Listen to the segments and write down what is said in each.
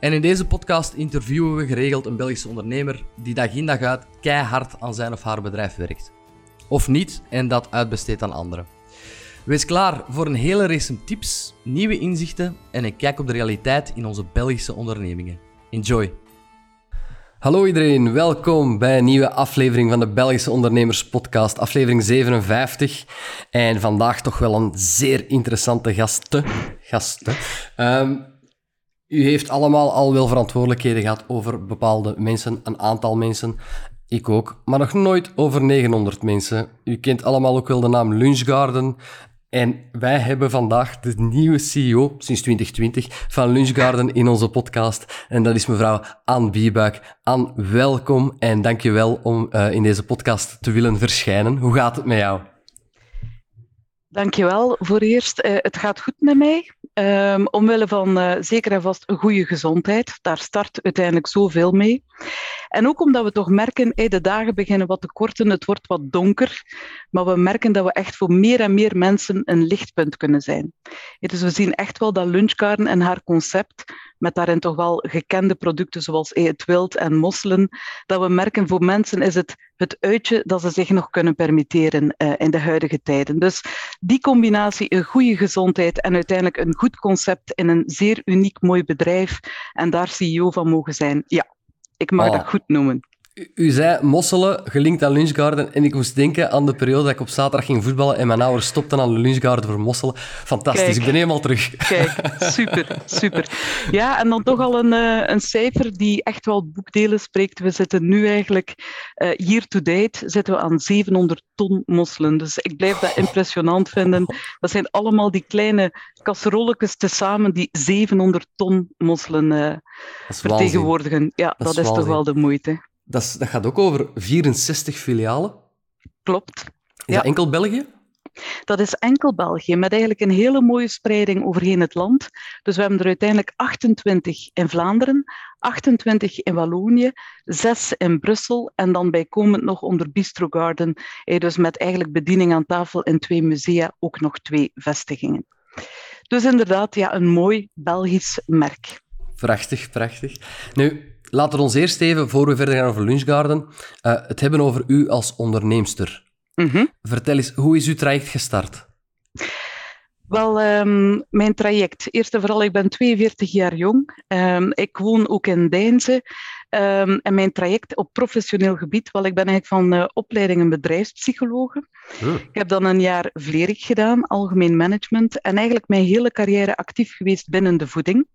En in deze podcast interviewen we geregeld een Belgische ondernemer die dag in dag uit keihard aan zijn of haar bedrijf werkt. Of niet en dat uitbesteedt aan anderen. Wees klaar voor een hele race tips, nieuwe inzichten en een kijk op de realiteit in onze Belgische ondernemingen. Enjoy! Hallo iedereen, welkom bij een nieuwe aflevering van de Belgische Ondernemers Podcast, aflevering 57. En vandaag toch wel een zeer interessante gasten. gasten. Um, u heeft allemaal al wel verantwoordelijkheden gehad over bepaalde mensen, een aantal mensen. Ik ook, maar nog nooit over 900 mensen. U kent allemaal ook wel de naam Lunchgarden. En wij hebben vandaag de nieuwe CEO, sinds 2020, van Lunchgarden in onze podcast. En dat is mevrouw Anne Biebuik. Anne, welkom en dankjewel om uh, in deze podcast te willen verschijnen. Hoe gaat het met jou? Dankjewel voor eerst. Uh, het gaat goed met mij. Um, omwille van uh, zeker en vast een goede gezondheid. Daar start uiteindelijk zoveel mee. En ook omdat we toch merken, hey, de dagen beginnen wat te korten, het wordt wat donker. Maar we merken dat we echt voor meer en meer mensen een lichtpunt kunnen zijn. Dus we zien echt wel dat Lunchgarden en haar concept met daarin toch wel gekende producten zoals het wild en mosselen, dat we merken voor mensen is het het uitje dat ze zich nog kunnen permitteren uh, in de huidige tijden. Dus die combinatie, een goede gezondheid en uiteindelijk een goed concept in een zeer uniek mooi bedrijf en daar CEO van mogen zijn, ja, ik mag oh. dat goed noemen. U zei mosselen, gelinkt aan Lunchgarden. En ik moest denken aan de periode dat ik op zaterdag ging voetballen en mijn ouders stopten aan de Lunchgarden voor mosselen. Fantastisch, ik ben helemaal terug. Kijk, super, super. Ja, en dan toch al een, uh, een cijfer die echt wel boekdelen spreekt. We zitten nu eigenlijk, uh, year to date, zitten we aan 700 ton mosselen. Dus ik blijf dat impressionant vinden. Dat zijn allemaal die kleine kasserolletjes tezamen die 700 ton mosselen uh, vertegenwoordigen. Ja, dat, dat is, is toch wel de moeite. Dat, dat gaat ook over 64 filialen. Klopt. Is ja. dat enkel België? Dat is enkel België, met eigenlijk een hele mooie spreiding overheen het land. Dus we hebben er uiteindelijk 28 in Vlaanderen, 28 in Wallonië, 6 in Brussel en dan bijkomend nog onder Bistro Garden, dus met eigenlijk bediening aan tafel in twee musea, ook nog twee vestigingen. Dus inderdaad, ja, een mooi Belgisch merk. Prachtig, prachtig. Nu, laten we ons eerst even, voor we verder gaan over Lunchgarden, uh, het hebben over u als onderneemster. Mm Vertel eens, hoe is uw traject gestart? Wel, um, mijn traject. Eerst en vooral, ik ben 42 jaar jong. Um, ik woon ook in Deinze. Um, en mijn traject op professioneel gebied, wel, ik ben eigenlijk van uh, opleiding een bedrijfspsychologe. Ik heb dan een jaar Vlerik gedaan, algemeen management, en eigenlijk mijn hele carrière actief geweest binnen de voeding.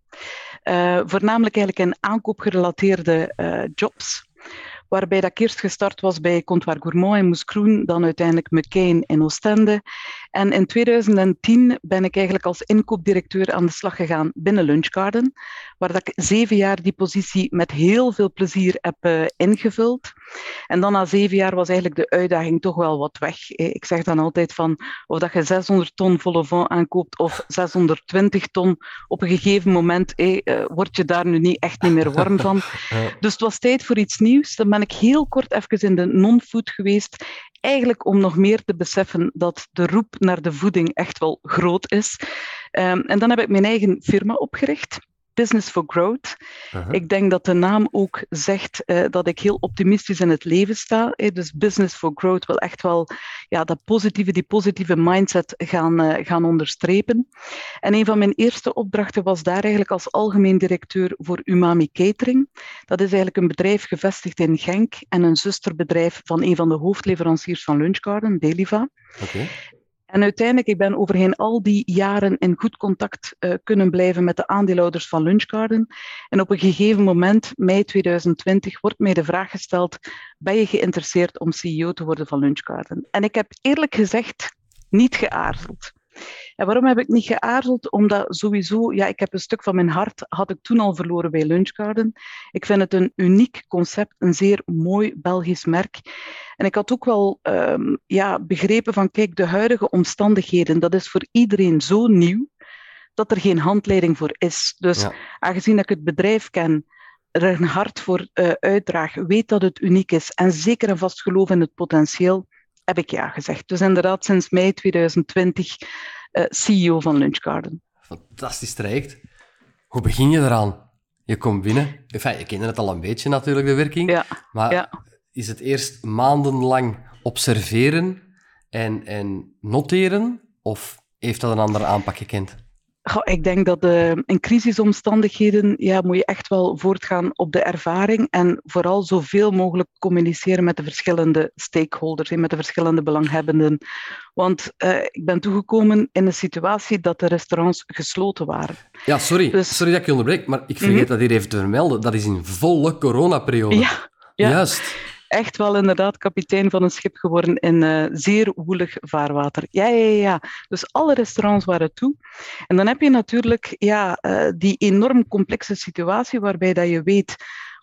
Uh, voornamelijk eigenlijk in aankoopgerelateerde uh, jobs waarbij dat ik eerst gestart was bij Comptoir Gourmand in Moeskroen, dan uiteindelijk McCain in Oostende. En in 2010 ben ik eigenlijk als inkoopdirecteur aan de slag gegaan binnen Lunchgarden, waar dat ik zeven jaar die positie met heel veel plezier heb uh, ingevuld. En dan na zeven jaar was eigenlijk de uitdaging toch wel wat weg. Ik zeg dan altijd van, of dat je 600 ton volle vent aankoopt of 620 ton, op een gegeven moment eh, word je daar nu niet echt niet meer warm van. Dus het was tijd voor iets nieuws. Dan ben ik heel kort even in de non-food geweest. Eigenlijk om nog meer te beseffen dat de roep naar de voeding echt wel groot is. Um, en dan heb ik mijn eigen firma opgericht. Business for Growth. Ik denk dat de naam ook zegt uh, dat ik heel optimistisch in het leven sta. Uh, dus Business for Growth wil echt wel ja, dat positieve, die positieve mindset gaan, uh, gaan onderstrepen. En een van mijn eerste opdrachten was daar eigenlijk als algemeen directeur voor Umami Catering. Dat is eigenlijk een bedrijf gevestigd in Genk en een zusterbedrijf van een van de hoofdleveranciers van Lunchgarden, Deliva. Okay. En uiteindelijk, ik ben overheen al die jaren in goed contact uh, kunnen blijven met de aandeelhouders van Lunchgarden. En op een gegeven moment, mei 2020, wordt mij de vraag gesteld, ben je geïnteresseerd om CEO te worden van Lunchgarden? En ik heb eerlijk gezegd niet geaarzeld. En waarom heb ik niet geaarzeld? Omdat sowieso, ja, ik heb een stuk van mijn hart, had ik toen al verloren bij Lunchgarden. Ik vind het een uniek concept, een zeer mooi Belgisch merk. En ik had ook wel um, ja, begrepen van, kijk, de huidige omstandigheden, dat is voor iedereen zo nieuw, dat er geen handleiding voor is. Dus aangezien ik het bedrijf ken, er een hart voor uh, uitdraag, weet dat het uniek is en zeker en vast geloof in het potentieel, heb ik ja gezegd. Dus inderdaad, sinds mei 2020 uh, CEO van Lunchgarden. Fantastisch traject. Hoe begin je eraan? Je komt binnen. Enfin, je kende het al een beetje natuurlijk, de werking. Ja. Maar ja. is het eerst maandenlang observeren en, en noteren? Of heeft dat een andere aanpak gekend? Ik denk dat uh, in crisisomstandigheden ja, moet je echt wel voortgaan op de ervaring en vooral zoveel mogelijk communiceren met de verschillende stakeholders en met de verschillende belanghebbenden. Want uh, ik ben toegekomen in een situatie dat de restaurants gesloten waren. Ja, sorry, dus... sorry dat ik je onderbreek, maar ik vergeet mm -hmm. dat hier even te vermelden. Dat is in volle coronaperiode. Ja, ja. Juist echt wel inderdaad kapitein van een schip geworden in uh, zeer woelig vaarwater. Ja, ja, ja. Dus alle restaurants waren toe. En dan heb je natuurlijk ja, uh, die enorm complexe situatie waarbij dat je weet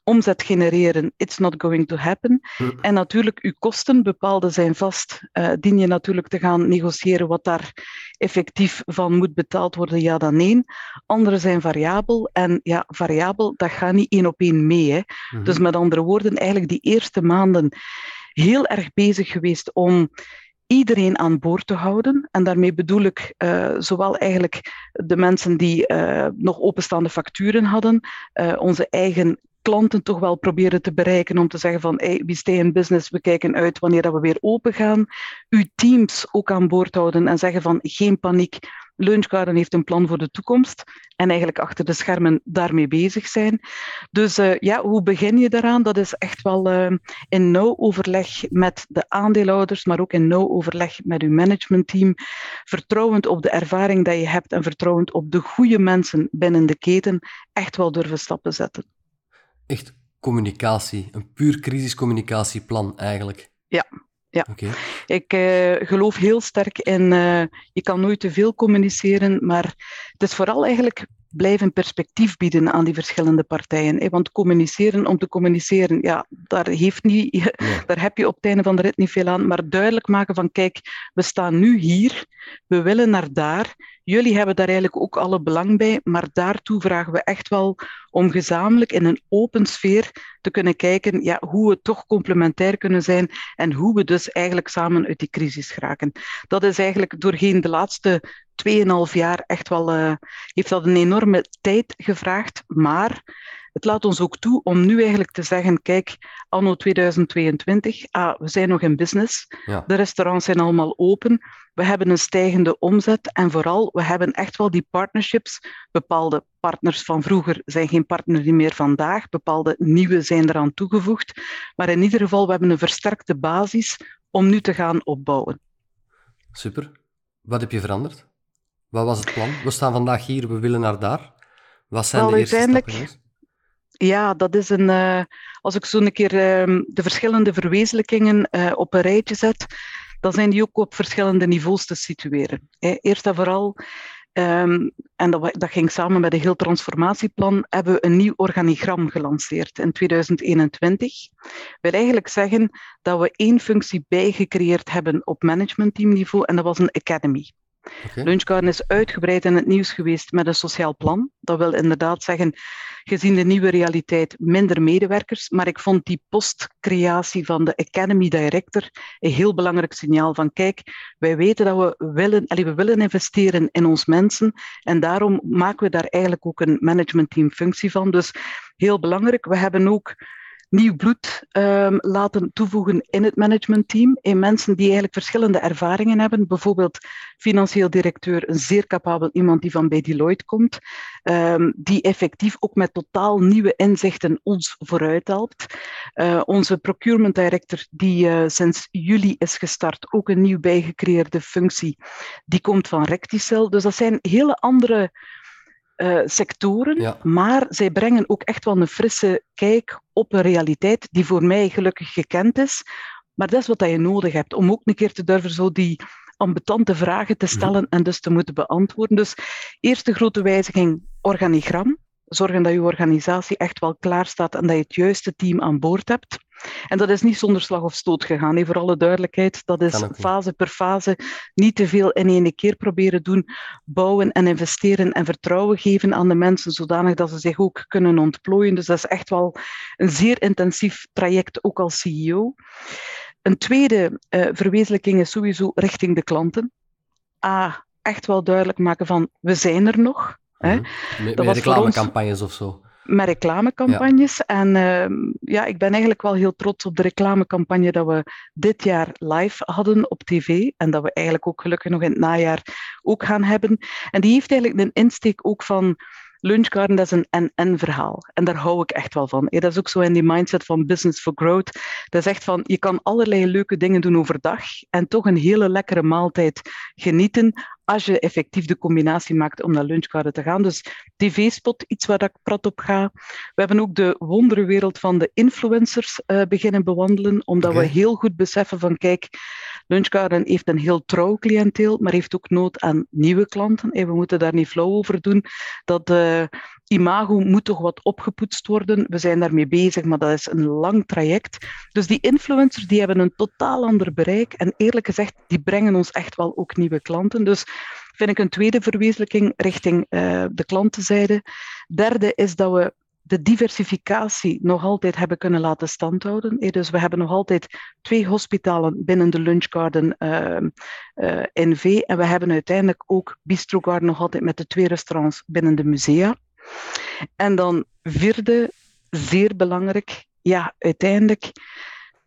omzet genereren, it's not going to happen. Hm. En natuurlijk, uw kosten, bepaalde zijn vast. Uh, dien je natuurlijk te gaan negociëren wat daar effectief van moet betaald worden, ja dan nee. Andere zijn variabel. En ja, variabel, dat gaat niet één op één mee. Hè. Hm. Dus met andere woorden, eigenlijk die eerste maanden heel erg bezig geweest om iedereen aan boord te houden. En daarmee bedoel ik uh, zowel eigenlijk de mensen die uh, nog openstaande facturen hadden, uh, onze eigen klanten toch wel proberen te bereiken om te zeggen van hey, we stay in business, we kijken uit wanneer dat we weer open gaan. Uw teams ook aan boord houden en zeggen van geen paniek, Lunchgarden heeft een plan voor de toekomst en eigenlijk achter de schermen daarmee bezig zijn. Dus uh, ja, hoe begin je daaraan? Dat is echt wel uh, in nauw overleg met de aandeelhouders, maar ook in nauw overleg met uw managementteam. Vertrouwend op de ervaring dat je hebt en vertrouwend op de goede mensen binnen de keten, echt wel durven stappen zetten echt communicatie, een puur crisiscommunicatieplan eigenlijk. Ja, ja. Okay. Ik uh, geloof heel sterk in, uh, je kan nooit te veel communiceren, maar het is vooral eigenlijk blijven perspectief bieden aan die verschillende partijen. Want communiceren om te communiceren, ja, daar, heeft niet, ja. daar heb je op het einde van de rit niet veel aan. Maar duidelijk maken van, kijk, we staan nu hier, we willen naar daar. Jullie hebben daar eigenlijk ook alle belang bij, maar daartoe vragen we echt wel om gezamenlijk in een open sfeer te kunnen kijken ja, hoe we toch complementair kunnen zijn en hoe we dus eigenlijk samen uit die crisis geraken. Dat is eigenlijk doorheen de laatste 2,5 jaar echt wel, uh, heeft dat een enorme tijd gevraagd, maar het laat ons ook toe om nu eigenlijk te zeggen, kijk, anno 2022, ah, we zijn nog in business, ja. de restaurants zijn allemaal open, we hebben een stijgende omzet en vooral, we hebben echt wel die partnerships. Bepaalde partners van vroeger zijn geen partner meer vandaag, bepaalde nieuwe zijn eraan toegevoegd, maar in ieder geval, we hebben een versterkte basis om nu te gaan opbouwen. Super. Wat heb je veranderd? Wat was het plan? We staan vandaag hier, we willen naar daar. Wat zijn Wel, de eerste stappen? Ja, dat is een. Uh, als ik zo een keer uh, de verschillende verwezenlijkingen uh, op een rijtje zet, dan zijn die ook op verschillende niveaus te situeren. Hè. Eerst en vooral, um, en dat, dat, ging samen met een heel transformatieplan, hebben we een nieuw organigram gelanceerd in 2021. wil eigenlijk zeggen dat we één functie bijgecreëerd hebben op managementteamniveau en dat was een academy. Okay. Is uitgebreid in het nieuws geweest met een sociaal plan. Dat wil inderdaad zeggen, gezien de nieuwe realiteit, minder medewerkers. Maar ik vond die postcreatie van de Academy Director een heel belangrijk signaal van kijk, wij weten dat we willen, allee, we willen investeren in ons mensen en daarom maken we daar eigenlijk ook een managementteam functie van. Dus heel belangrijk. We hebben ook nieuw bloed um, laten toevoegen in het managementteam. In mensen die eigenlijk verschillende ervaringen hebben. Bijvoorbeeld financieel directeur, een zeer capabel iemand die van bij Deloitte komt. Um, die effectief ook met totaal nieuwe inzichten ons vooruit helpt. Uh, onze procurement director, die uh, sinds juli is gestart, ook een nieuw bijgecreëerde functie. Die komt van Recticel. Dus dat zijn hele andere uh, sectoren, Ja. maar zij brengen ook echt wel een frisse kijk op een realiteit die voor mij gelukkig gekend is. Maar dat is wat dat je nodig hebt, om ook een keer te durven zo die ambetante vragen te stellen en dus te moeten beantwoorden. Dus eerste grote wijziging, organigram. Zorgen dat je organisatie echt wel klaar staat en dat je het juiste team aan boord hebt. En dat is niet zonder slag of stoot gegaan. He, voor alle duidelijkheid, dat is fase per fase. Niet te veel in één keer proberen doen. Bouwen en investeren en vertrouwen geven aan de mensen, zodanig dat ze zich ook kunnen ontplooien. Dus dat is echt wel een zeer intensief traject, ook als CEO. Een tweede uh, verwezenlijking is sowieso richting de klanten. A, echt wel duidelijk maken van, we zijn er nog. Hè. Mm Met, met reclamecampagnes of zo met reclamecampagnes. En uh, ja, ik ben eigenlijk wel heel trots op de reclamecampagne dat we dit jaar live hadden op tv. En dat we eigenlijk ook gelukkig nog in het najaar ook gaan hebben. En die heeft eigenlijk een insteek ook van Lunchgarden, dat is een en-en verhaal. En daar hou ik echt wel van. dat is ook zo in die mindset van business for growth. Dat is echt van, je kan allerlei leuke dingen doen overdag en toch een hele lekkere maaltijd genieten als je effectief de combinatie maakt om naar lunchgarden te gaan. Dus tv-spot, iets waar ik prat op ga. We hebben ook de wonderwereld van de influencers uh, beginnen bewandelen, omdat we heel goed beseffen van, kijk, Lunchgarden heeft een heel trouw cliënteel, maar heeft ook nood aan nieuwe klanten. En we moeten daar niet flauw over doen. Dat uh, imago moet toch wat opgepoetst worden. We zijn daarmee bezig, maar dat is een lang traject. Dus die influencers die hebben een totaal ander bereik. En eerlijk gezegd, die brengen ons echt wel ook nieuwe klanten. Dus vind ik een tweede verwezenlijking richting uh, de klantenzijde. Derde is dat we de diversificatie nog altijd hebben kunnen laten standhouden. Dus we hebben nog altijd twee hospitalen binnen de Lunchgarden uh, uh, NV en we hebben uiteindelijk ook Bistro Garden nog altijd met de twee restaurants binnen de musea. En dan vierde, zeer belangrijk, ja, uiteindelijk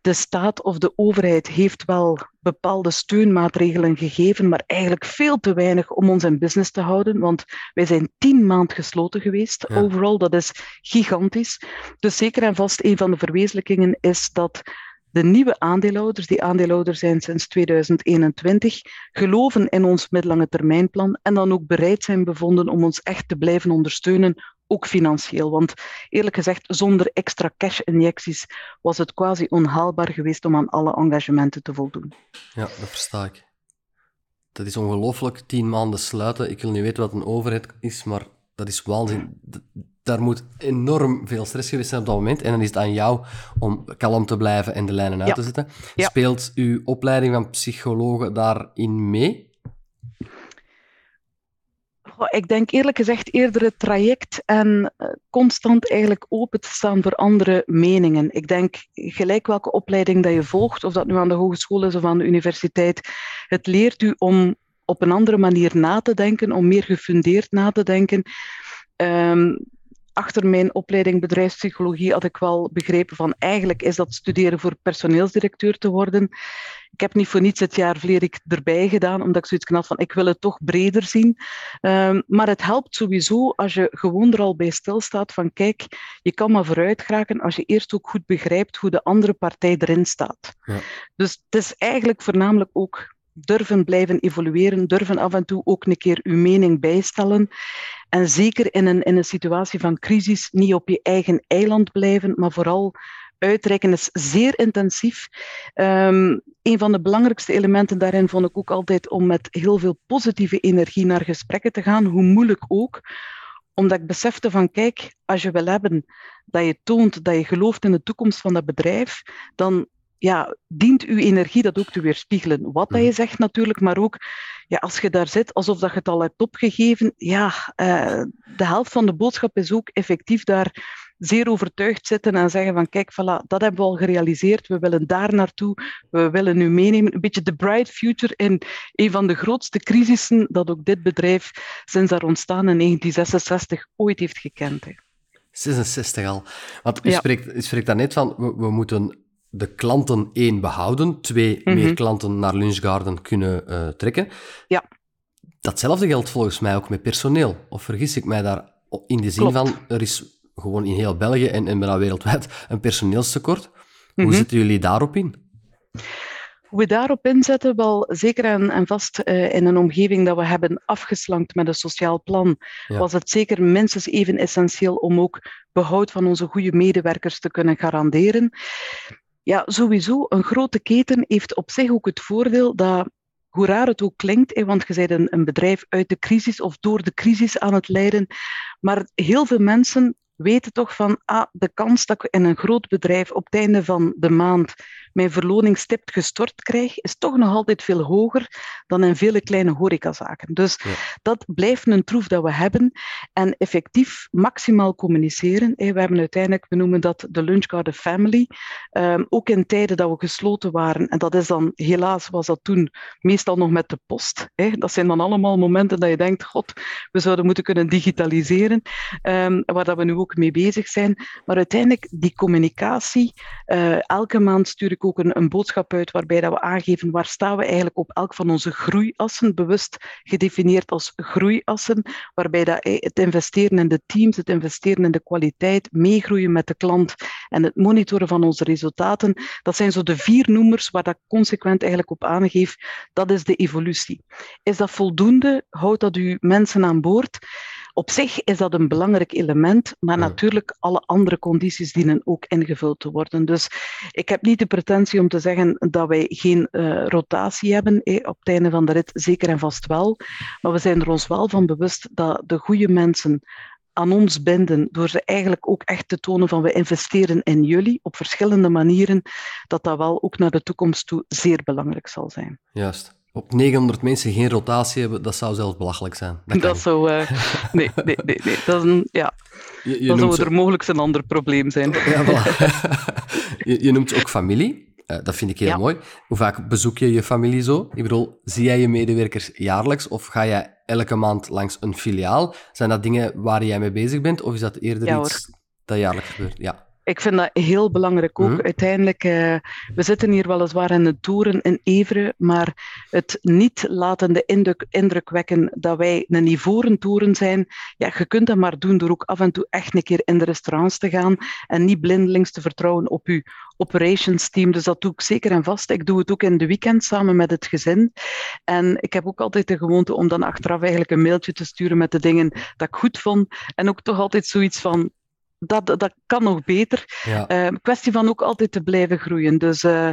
de staat of de overheid heeft wel bepaalde steunmaatregelen gegeven, maar eigenlijk veel te weinig om ons in business te houden, want wij zijn tien maanden gesloten geweest. Overal, dat is gigantisch. Dus zeker en vast een van de verwezenlijkingen is dat de nieuwe aandeelhouders, die aandeelhouders zijn sinds 2021, geloven in ons middellange termijnplan en dan ook bereid zijn bevonden om ons echt te blijven ondersteunen ook financieel. Want eerlijk gezegd, zonder extra cash-injecties was het quasi onhaalbaar geweest om aan alle engagementen te voldoen. Ja, dat versta ik. Dat is ongelooflijk, tien maanden sluiten. Ik wil niet weten wat een overheid is, maar dat is waanzin. Daar moet enorm veel stress geweest zijn op dat moment. En dan is het aan jou om kalm te blijven en de lijnen uit te zetten. Speelt uw opleiding van psychologen daarin mee? Ik denk eerlijk gezegd eerder het traject en eh, constant eigenlijk open te staan voor andere meningen. Ik denk gelijk welke opleiding dat je volgt, of dat nu aan de hogeschool is of aan de universiteit, het leert u om op een andere manier na te denken, om meer gefundeerd na te denken. Um, achter mijn opleiding bedrijfspsychologie had ik wel begrepen van eigenlijk is dat studeren voor personeelsdirecteur te worden. Ik heb niet voor niets het jaar Vlerik erbij gedaan, omdat ik zoiets had van ik wil het toch breder zien. Um, maar het helpt sowieso als je gewoon er al bij stilstaat van kijk, je kan maar vooruit geraken als je eerst ook goed begrijpt hoe de andere partij erin staat. Ja. Dus het is eigenlijk voornamelijk ook durven blijven evolueren, durven af en toe ook een keer uw mening bijstellen. En zeker in een, in een situatie van crisis niet op je eigen eiland blijven, maar vooral uitreiken is zeer intensief. Um, een van de belangrijkste elementen daarin vond ik ook altijd om met heel veel positieve energie naar gesprekken te gaan, hoe moeilijk ook omdat ik besefte van, kijk, als je wil hebben dat je toont dat je gelooft in de toekomst van dat bedrijf, dan ja, dient uw energie dat ook te weerspiegelen. Wat dat je mhm. zegt natuurlijk, maar ook ja, als je daar zit alsof dat je het al hebt opgegeven, ja, uh, de helft van de boodschap is ook effectief daar zeer overtuigd zitten en zeggen van kijk, voilà, dat hebben we al gerealiseerd, we willen daar naartoe, we willen nu meenemen. Een beetje de bright future in een van de grootste crisissen dat ook dit bedrijf sinds daar ontstaan in 1966 ooit heeft gekend. Hè. 66 al. Want u, spreekt, u spreekt daar net van, we, we moeten de klanten één behouden, twee meer mhm. klanten naar Lunchgarden kunnen uh, trekken. Ja. Datzelfde geldt volgens mij ook met personeel. Of vergis ik mij daar in de zin van, er is gewoon in heel België en, en bijna wereldwijd een personeelstekort. Hoe mhm. zitten jullie daarop in? Hoe we daarop inzetten, wel zeker en, en vast uh, in een omgeving dat we hebben afgeslankt met een sociaal plan, was het zeker minstens even essentieel om ook behoud van onze goede medewerkers te kunnen garanderen. Ja, sowieso, een grote keten heeft op zich ook het voordeel dat hoe raar het ook klinkt, want je bent een, bedrijf uit de crisis of door de crisis aan het leiden. Maar heel veel mensen weten toch van ah, de kans dat ik in een groot bedrijf op het einde van de maand mijn verloningstip gestort krijg, is toch nog altijd veel hoger dan in vele kleine horecazaken. Dus dat blijft een troef dat we hebben. En effectief maximaal communiceren. We hebben uiteindelijk, we noemen dat de Lunchgarden Family. Um, ook in tijden dat we gesloten waren. En dat is dan, helaas was dat toen meestal nog met de post. Dat zijn dan allemaal momenten dat je denkt, god, we zouden moeten kunnen digitaliseren. Um, waar dat we nu ook mee bezig zijn. Maar uiteindelijk, die communicatie, uh, elke maand stuur ik ook een, een, boodschap uit waarbij dat we aangeven waar staan we eigenlijk op elk van onze groeiassen, bewust gedefinieerd als groeiassen, waarbij dat het investeren in de teams, het investeren in de kwaliteit, meegroeien met de klant en het monitoren van onze resultaten, dat zijn zo de vier noemers waar dat consequent eigenlijk op aangeeft, dat is de evolutie. Is dat voldoende? Houdt dat uw mensen aan boord? Op zich is dat een belangrijk element, maar natuurlijk alle andere condities dienen ook ingevuld te worden. Dus ik heb niet de pretentie om te zeggen dat wij geen uh, rotatie hebben eh, op het einde van de rit, zeker en vast wel. Maar we zijn er ons wel van bewust dat de goede mensen aan ons binden, door ze eigenlijk ook echt te tonen van we investeren in jullie op verschillende manieren, dat dat wel ook naar de toekomst toe zeer belangrijk zal zijn. Juist op 900 mensen geen rotatie hebben, dat zou zelfs belachelijk zijn. Dat, dat zou... Uh, nee, nee, nee, nee. Dat is een, ja. Je, je dan zou er mogelijk een ander probleem zijn. Ja, voilà. je, je, noemt ook familie. Uh, dat vind ik heel mooi. Hoe vaak bezoek je je familie zo? Ik bedoel, zie jij je medewerkers jaarlijks of ga jij elke maand langs een filiaal? Zijn dat dingen waar jij mee bezig bent of is dat eerder ja, iets dat jaarlijks gebeurt? Ja. Ik vind dat heel belangrijk ook. Mhm. Uiteindelijk, uh, we zitten hier weliswaar in de toeren in Evere, maar het niet laten de indruk, indruk wekken dat wij een ivoren toren zijn, ja, je kunt dat maar doen door ook af en toe echt een keer in de restaurants te gaan en niet blindelings te vertrouwen op je operations team. Dus dat doe ik zeker en vast. Ik doe het ook in de weekend samen met het gezin. En ik heb ook altijd de gewoonte om dan achteraf eigenlijk een mailtje te sturen met de dingen dat ik goed vond. En ook toch altijd zoiets van, dat, dat kan nog beter. Ja. Uh, kwestie van ook altijd te blijven groeien. Dus, uh,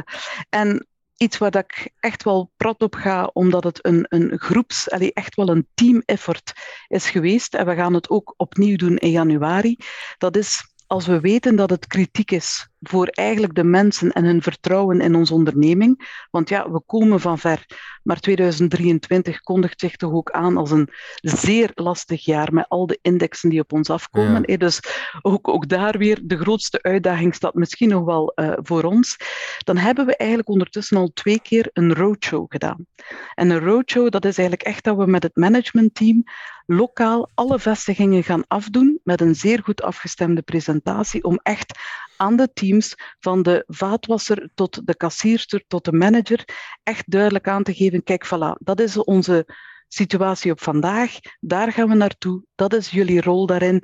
en iets waar dat ik echt wel prat op ga, omdat het een, een groeps, allee, echt wel een team effort is geweest. En we gaan het ook opnieuw doen in januari. Dat is als we weten dat het kritiek is voor eigenlijk de mensen en hun vertrouwen in onze onderneming. Want ja, we komen van ver. Maar 2023 kondigt zich toch ook aan als een zeer lastig jaar met al de indexen die op ons afkomen. Ja. Dus ook, ook daar weer de grootste uitdaging staat misschien nog wel uh, voor ons. Dan hebben we eigenlijk ondertussen al twee keer een roadshow gedaan. En een roadshow, dat is eigenlijk echt dat we met het managementteam lokaal alle vestigingen gaan afdoen met een zeer goed afgestemde presentatie om echt aan de teams, van de vaatwasser tot de kassierster tot de manager, echt duidelijk aan te geven, kijk, voilà, dat is onze situatie op vandaag, daar gaan we naartoe, dat is jullie rol daarin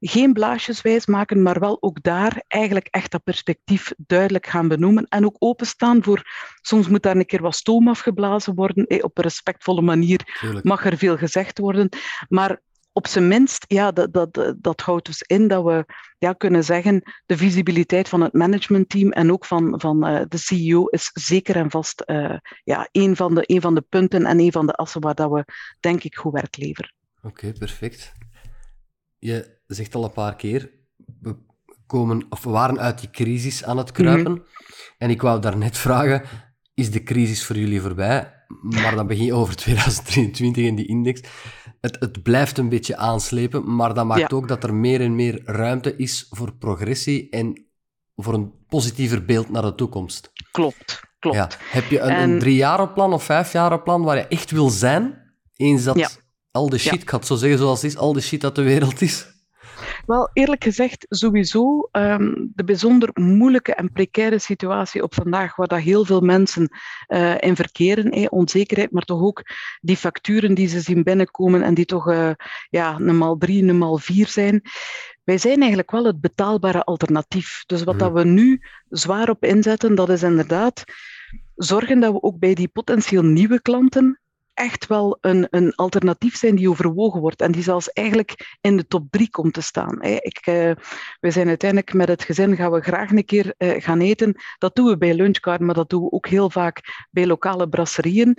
geen blaasjes wijs maken, maar wel ook daar eigenlijk echt dat perspectief duidelijk gaan benoemen en ook openstaan voor, soms moet daar een keer wat stoom afgeblazen worden, eh, op een respectvolle manier mag er veel gezegd worden, maar op zijn minst, ja, dat, dat, dat houdt dus in dat we ja, kunnen zeggen, de visibiliteit van het managementteam en ook van, van uh, de CEO is zeker en vast uh, ja, een, van de, een van de punten en een van de assen waar dat we, denk ik, goed werk leveren. Oké, perfect. Je zegt al een paar keer, we, komen, of we waren uit die crisis aan het kruipen. Mhm. En ik wou daarnet vragen, is de crisis voor jullie voorbij? Maar dan begin je over 2023 in die index het, het blijft een beetje aanslepen, maar dat maakt ook dat er meer en meer ruimte is voor progressie en voor een positiever beeld naar de toekomst. Klopt, klopt. Ja. Heb je een, en... een driejarenplan of vijfjarenplan waar je echt wil zijn, eens dat al de shit, ik ga het zo zeggen zoals het is, al de shit dat de wereld is? Wel, eerlijk gezegd, sowieso um, de bijzonder moeilijke en precaire situatie op vandaag, waar dat heel veel mensen uh, in verkeren, eh, onzekerheid, maar toch ook die facturen die ze zien binnenkomen en die toch uh, ja, normaal drie, normaal vier zijn. Wij zijn eigenlijk wel het betaalbare alternatief. Dus wat dat we nu zwaar op inzetten, dat is inderdaad zorgen dat we ook bij die potentieel nieuwe klanten echt wel een, een alternatief zijn die overwogen wordt en die zelfs eigenlijk in de top drie komt te staan. Ik, uh, we zijn uiteindelijk met het gezin gaan we graag een keer uh, gaan eten. Dat doen we bij Lunchcard, maar dat doen we ook heel vaak bij lokale brasserieën.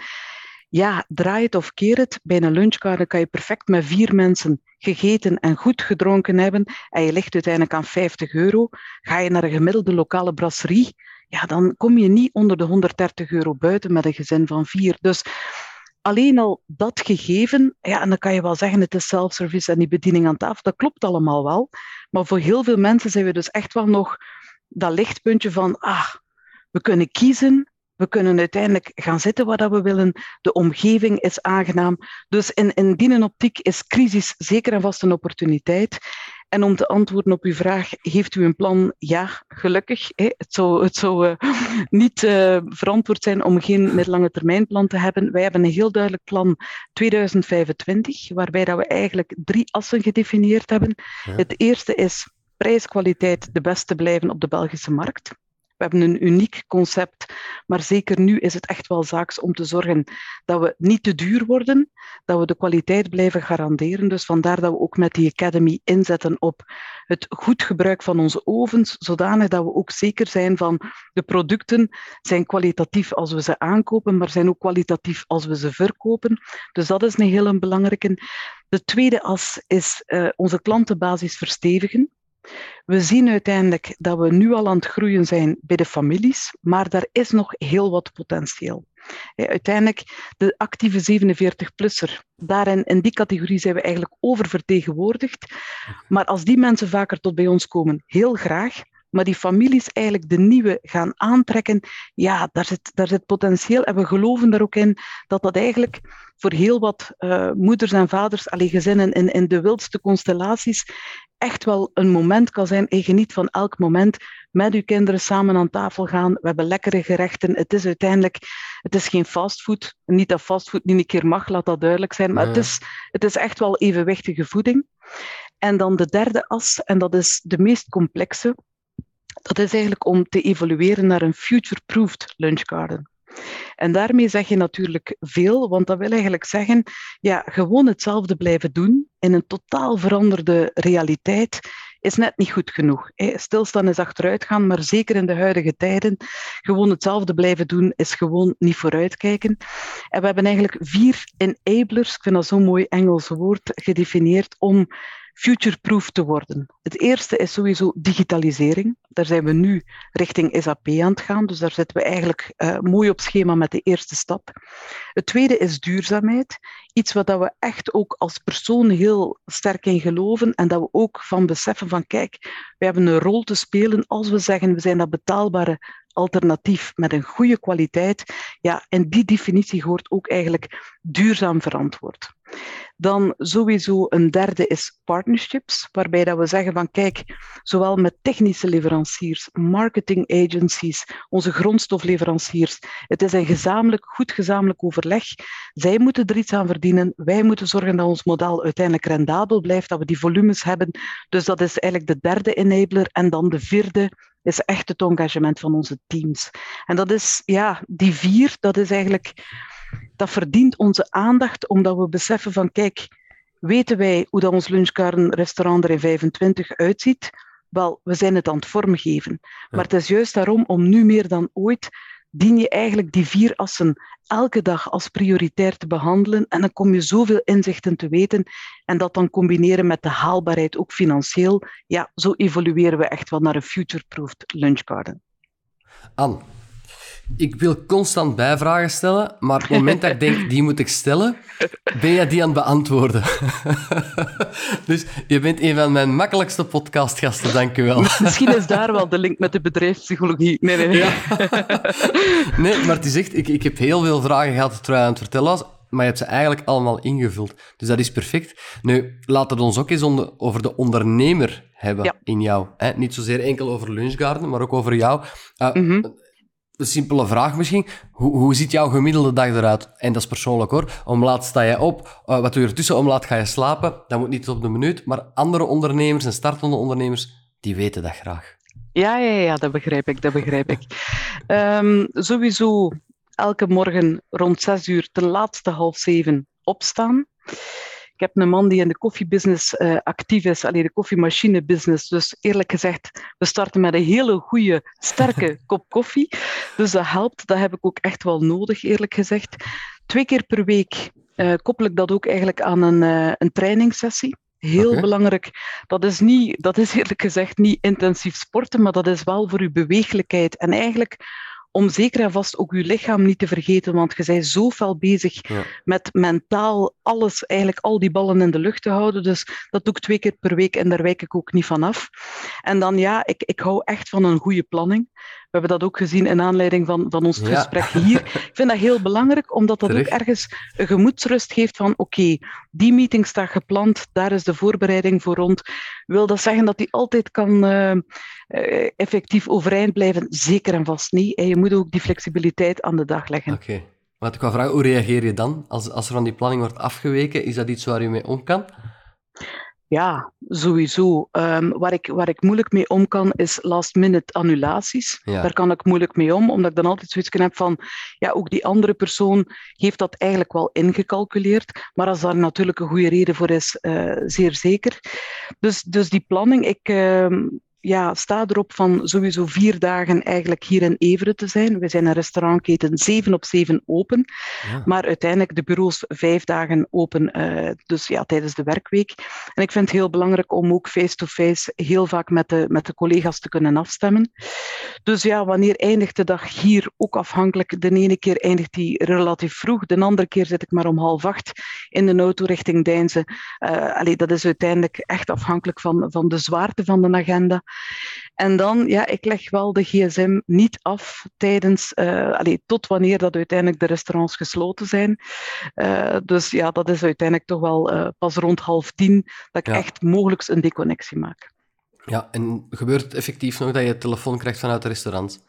ja, draai het of keer het. Bij een lunchgarden kan je perfect met vier mensen gegeten en goed gedronken hebben. En je ligt uiteindelijk aan 50 euro. Ga je naar een gemiddelde lokale brasserie, ja, dan kom je niet onder de 130 euro buiten met een gezin van vier. Dus alleen al dat gegeven, ja, en dan kan je wel zeggen het is self-service en die bediening aan tafel, dat klopt allemaal wel. Maar voor heel veel mensen zijn we dus echt wel nog dat lichtpuntje van, ah, we kunnen kiezen, we kunnen uiteindelijk gaan zitten waar we willen. De omgeving is aangenaam. Dus in, in optiek is crisis zeker en vast een opportuniteit. En om te antwoorden op uw vraag, heeft u een plan? Ja, gelukkig. Het zou, het zou uh, niet uh, verantwoord zijn om geen middellange termijnplan te hebben. Wij hebben een heel duidelijk plan 2025, waarbij dat we eigenlijk drie assen gedefinieerd hebben. Ja. Het eerste is prijskwaliteit de beste blijven op de Belgische markt. We hebben een uniek concept, maar zeker nu is het echt wel zaaks om te zorgen dat we niet te duur worden, dat we de kwaliteit blijven garanderen. Dus vandaar dat we ook met die Academy inzetten op het goed gebruik van onze ovens, zodanig dat we ook zeker zijn van de producten zijn kwalitatief als we ze aankopen, maar zijn ook kwalitatief als we ze verkopen. Dus dat is een heel belangrijke. De tweede as is uh, onze klantenbasis verstevigen. We zien uiteindelijk dat we nu al aan het groeien zijn bij de families, maar daar is nog heel wat potentieel. Uiteindelijk, de actieve 47-plusser, daarin in die categorie zijn we eigenlijk oververtegenwoordigd. Maar als die mensen vaker tot bij ons komen, heel graag. Maar die families eigenlijk de nieuwe gaan aantrekken, ja, daar zit, daar zit potentieel. En we geloven er ook in dat dat eigenlijk voor heel wat uh, moeders en vaders, alleen gezinnen in, in de wildste constellaties, echt wel een moment kan zijn. En geniet van elk moment met uw kinderen samen aan tafel gaan. We hebben lekkere gerechten. Het is uiteindelijk, het is geen fastfood. Niet dat fastfood niet een keer mag, laat dat duidelijk zijn. Maar het, is, het is echt wel evenwichtige voeding. En dan de derde as, en dat is de meest complexe. Dat is eigenlijk om te evolueren naar een future-proofed lunchgarden. En daarmee zeg je natuurlijk veel, want dat wil eigenlijk zeggen, ja, gewoon hetzelfde blijven doen in een totaal veranderde realiteit is net niet goed genoeg. Stilstaan is achteruitgaan, maar zeker in de huidige tijden, gewoon hetzelfde blijven doen is gewoon niet vooruitkijken. En we hebben eigenlijk vier enablers, ik vind dat zo'n mooi Engels woord, gedefinieerd om future-proof te worden. Het eerste is sowieso digitalisering. Daar zijn we nu richting SAP aan het gaan, dus daar zitten we eigenlijk uh, mooi op schema met de eerste stap. Het tweede is duurzaamheid. Iets wat we echt ook als persoon heel sterk in geloven en dat we ook van beseffen van kijk, we hebben een rol te spelen als we zeggen we zijn dat betaalbare alternatief met een goede kwaliteit. Ja, en die definitie hoort ook eigenlijk duurzaam verantwoord. Dan sowieso een derde is partnerships, waarbij dat we zeggen van kijk, zowel met technische leveranciers, marketing agencies, onze grondstofleveranciers, het is een gezamenlijk, goed gezamenlijk overleg. Zij moeten er iets aan verdienen, wij moeten zorgen dat ons model uiteindelijk rendabel blijft, dat we die volumes hebben. Dus dat is eigenlijk de derde enabler. En dan de vierde is echt het engagement van onze teams. En dat is, ja, die vier, dat is eigenlijk dat verdient onze aandacht, omdat we beseffen van, kijk, weten wij hoe dat ons lunchgarden-restaurant er in 25 uitziet? Wel, we zijn het aan het vormgeven. Maar het is juist daarom, om nu meer dan ooit, dien je eigenlijk die vier assen elke dag als prioritair te behandelen. En dan kom je zoveel inzichten te weten. En dat dan combineren met de haalbaarheid, ook financieel. Ja, zo evolueren we echt wel naar een future-proofed lunchgarden. Anne, ik wil constant bijvragen stellen, maar op het moment dat ik denk, die moet ik stellen, ben jij die aan het beantwoorden. dus je bent een van mijn makkelijkste podcastgasten, dank u wel. Misschien is daar wel de link met de bedrijfspsychologie. Nee, nee, nee. Ja. nee, maar het is echt, ik, ik heb heel veel vragen gehad terwijl je aan het vertellen was, maar je hebt ze eigenlijk allemaal ingevuld. Dus dat is perfect. Nu, laten we ons ook eens over de ondernemer hebben in jou. Hè? Niet zozeer enkel over Lunchgarden, maar ook over jou. Uh, een simpele vraag misschien. Hoe, hoe ziet jouw gemiddelde dag eruit? En dat is persoonlijk hoor. Om laat sta je op. Uh, wat doe je ertussen? Om laat ga je slapen. Dat moet niet op de minuut. Maar andere ondernemers en startende ondernemers, die weten dat graag. Ja, ja, ja dat begrijp ik. Dat begrijp ik. Um, sowieso elke morgen rond zes uur, ten laatste half zeven opstaan. Ik heb een man die in de koffiebusiness uh, actief is, alleen de koffiemachinebusiness. Dus eerlijk gezegd, we starten met een hele goede, sterke kop koffie. Dus dat helpt. Dat heb ik ook echt wel nodig, eerlijk gezegd. Twee keer per week uh, koppel ik dat ook eigenlijk aan een, uh, een trainingssessie. Heel belangrijk. Dat is, niet, dat is eerlijk gezegd niet intensief sporten, maar dat is wel voor uw beweeglijkheid. En eigenlijk om zeker en vast ook je lichaam niet te vergeten, want je bent zo fel bezig met mentaal alles, eigenlijk al die ballen in de lucht te houden. Dus dat doe ik twee keer per week en daar wijk ik ook niet van af. En dan ja, ik, ik hou echt van een goede planning. We hebben dat ook gezien in aanleiding van, van ons gesprek hier. Ik vind dat heel belangrijk, omdat dat ook ergens een gemoedsrust geeft van oké, die meeting staat gepland, daar is de voorbereiding voor rond. Wil dat zeggen dat die altijd kan uh, effectief overeind blijven? Zeker en vast niet. En je moet ook die flexibiliteit aan de dag leggen. Oké. Okay. Maar ik wil vragen, hoe reageer je dan als, als er van die planning wordt afgeweken? Is dat iets waar je mee om kan? Ja, sowieso. Um, waar, ik, waar ik moeilijk mee om kan, is last-minute annulaties. Daar kan ik moeilijk mee om, omdat ik dan altijd zoiets heb van, ja, ook die andere persoon heeft dat eigenlijk wel ingecalculeerd, maar als daar natuurlijk een goede reden voor is, uh, zeer zeker. Dus, dus die planning, ik... Uh, ja, sta erop van sowieso vier dagen eigenlijk hier in Everen te zijn. We zijn een restaurantketen zeven op zeven open, maar uiteindelijk de bureaus vijf dagen open, uh, dus ja, tijdens de werkweek. En ik vind het heel belangrijk om ook face-to-face heel vaak met de, met de collega's te kunnen afstemmen. Dus ja, wanneer eindigt de dag hier ook afhankelijk? De ene keer eindigt die relatief vroeg, de andere keer zit ik maar om half acht in de auto richting Deinze. Uh, allee, dat is uiteindelijk echt afhankelijk van, van de zwaarte van de agenda. En dan, ja, ik leg wel de gsm niet af tijdens, uh, allee, tot wanneer dat uiteindelijk de restaurants gesloten zijn. Uh, dus ja, dat is uiteindelijk toch wel uh, pas rond half tien dat ik ja. echt mogelijk een deconnectie maak. Ja, en gebeurt het effectief nog dat je telefoon krijgt vanuit het restaurant?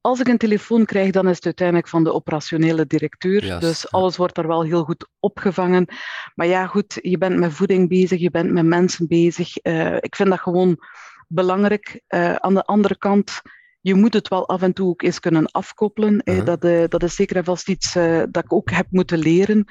Als ik een telefoon krijg, dan is het uiteindelijk van de operationele directeur. Yes, dus alles wordt daar wel heel goed opgevangen. Maar ja, goed, je bent met voeding bezig, je bent met mensen bezig. Uh, ik vind dat gewoon belangrijk. Uh, aan de andere kant, je moet het wel af en toe ook eens kunnen afkoppelen. Uh -huh. dat, uh, dat, is zeker en vast iets dat ik ook heb moeten leren.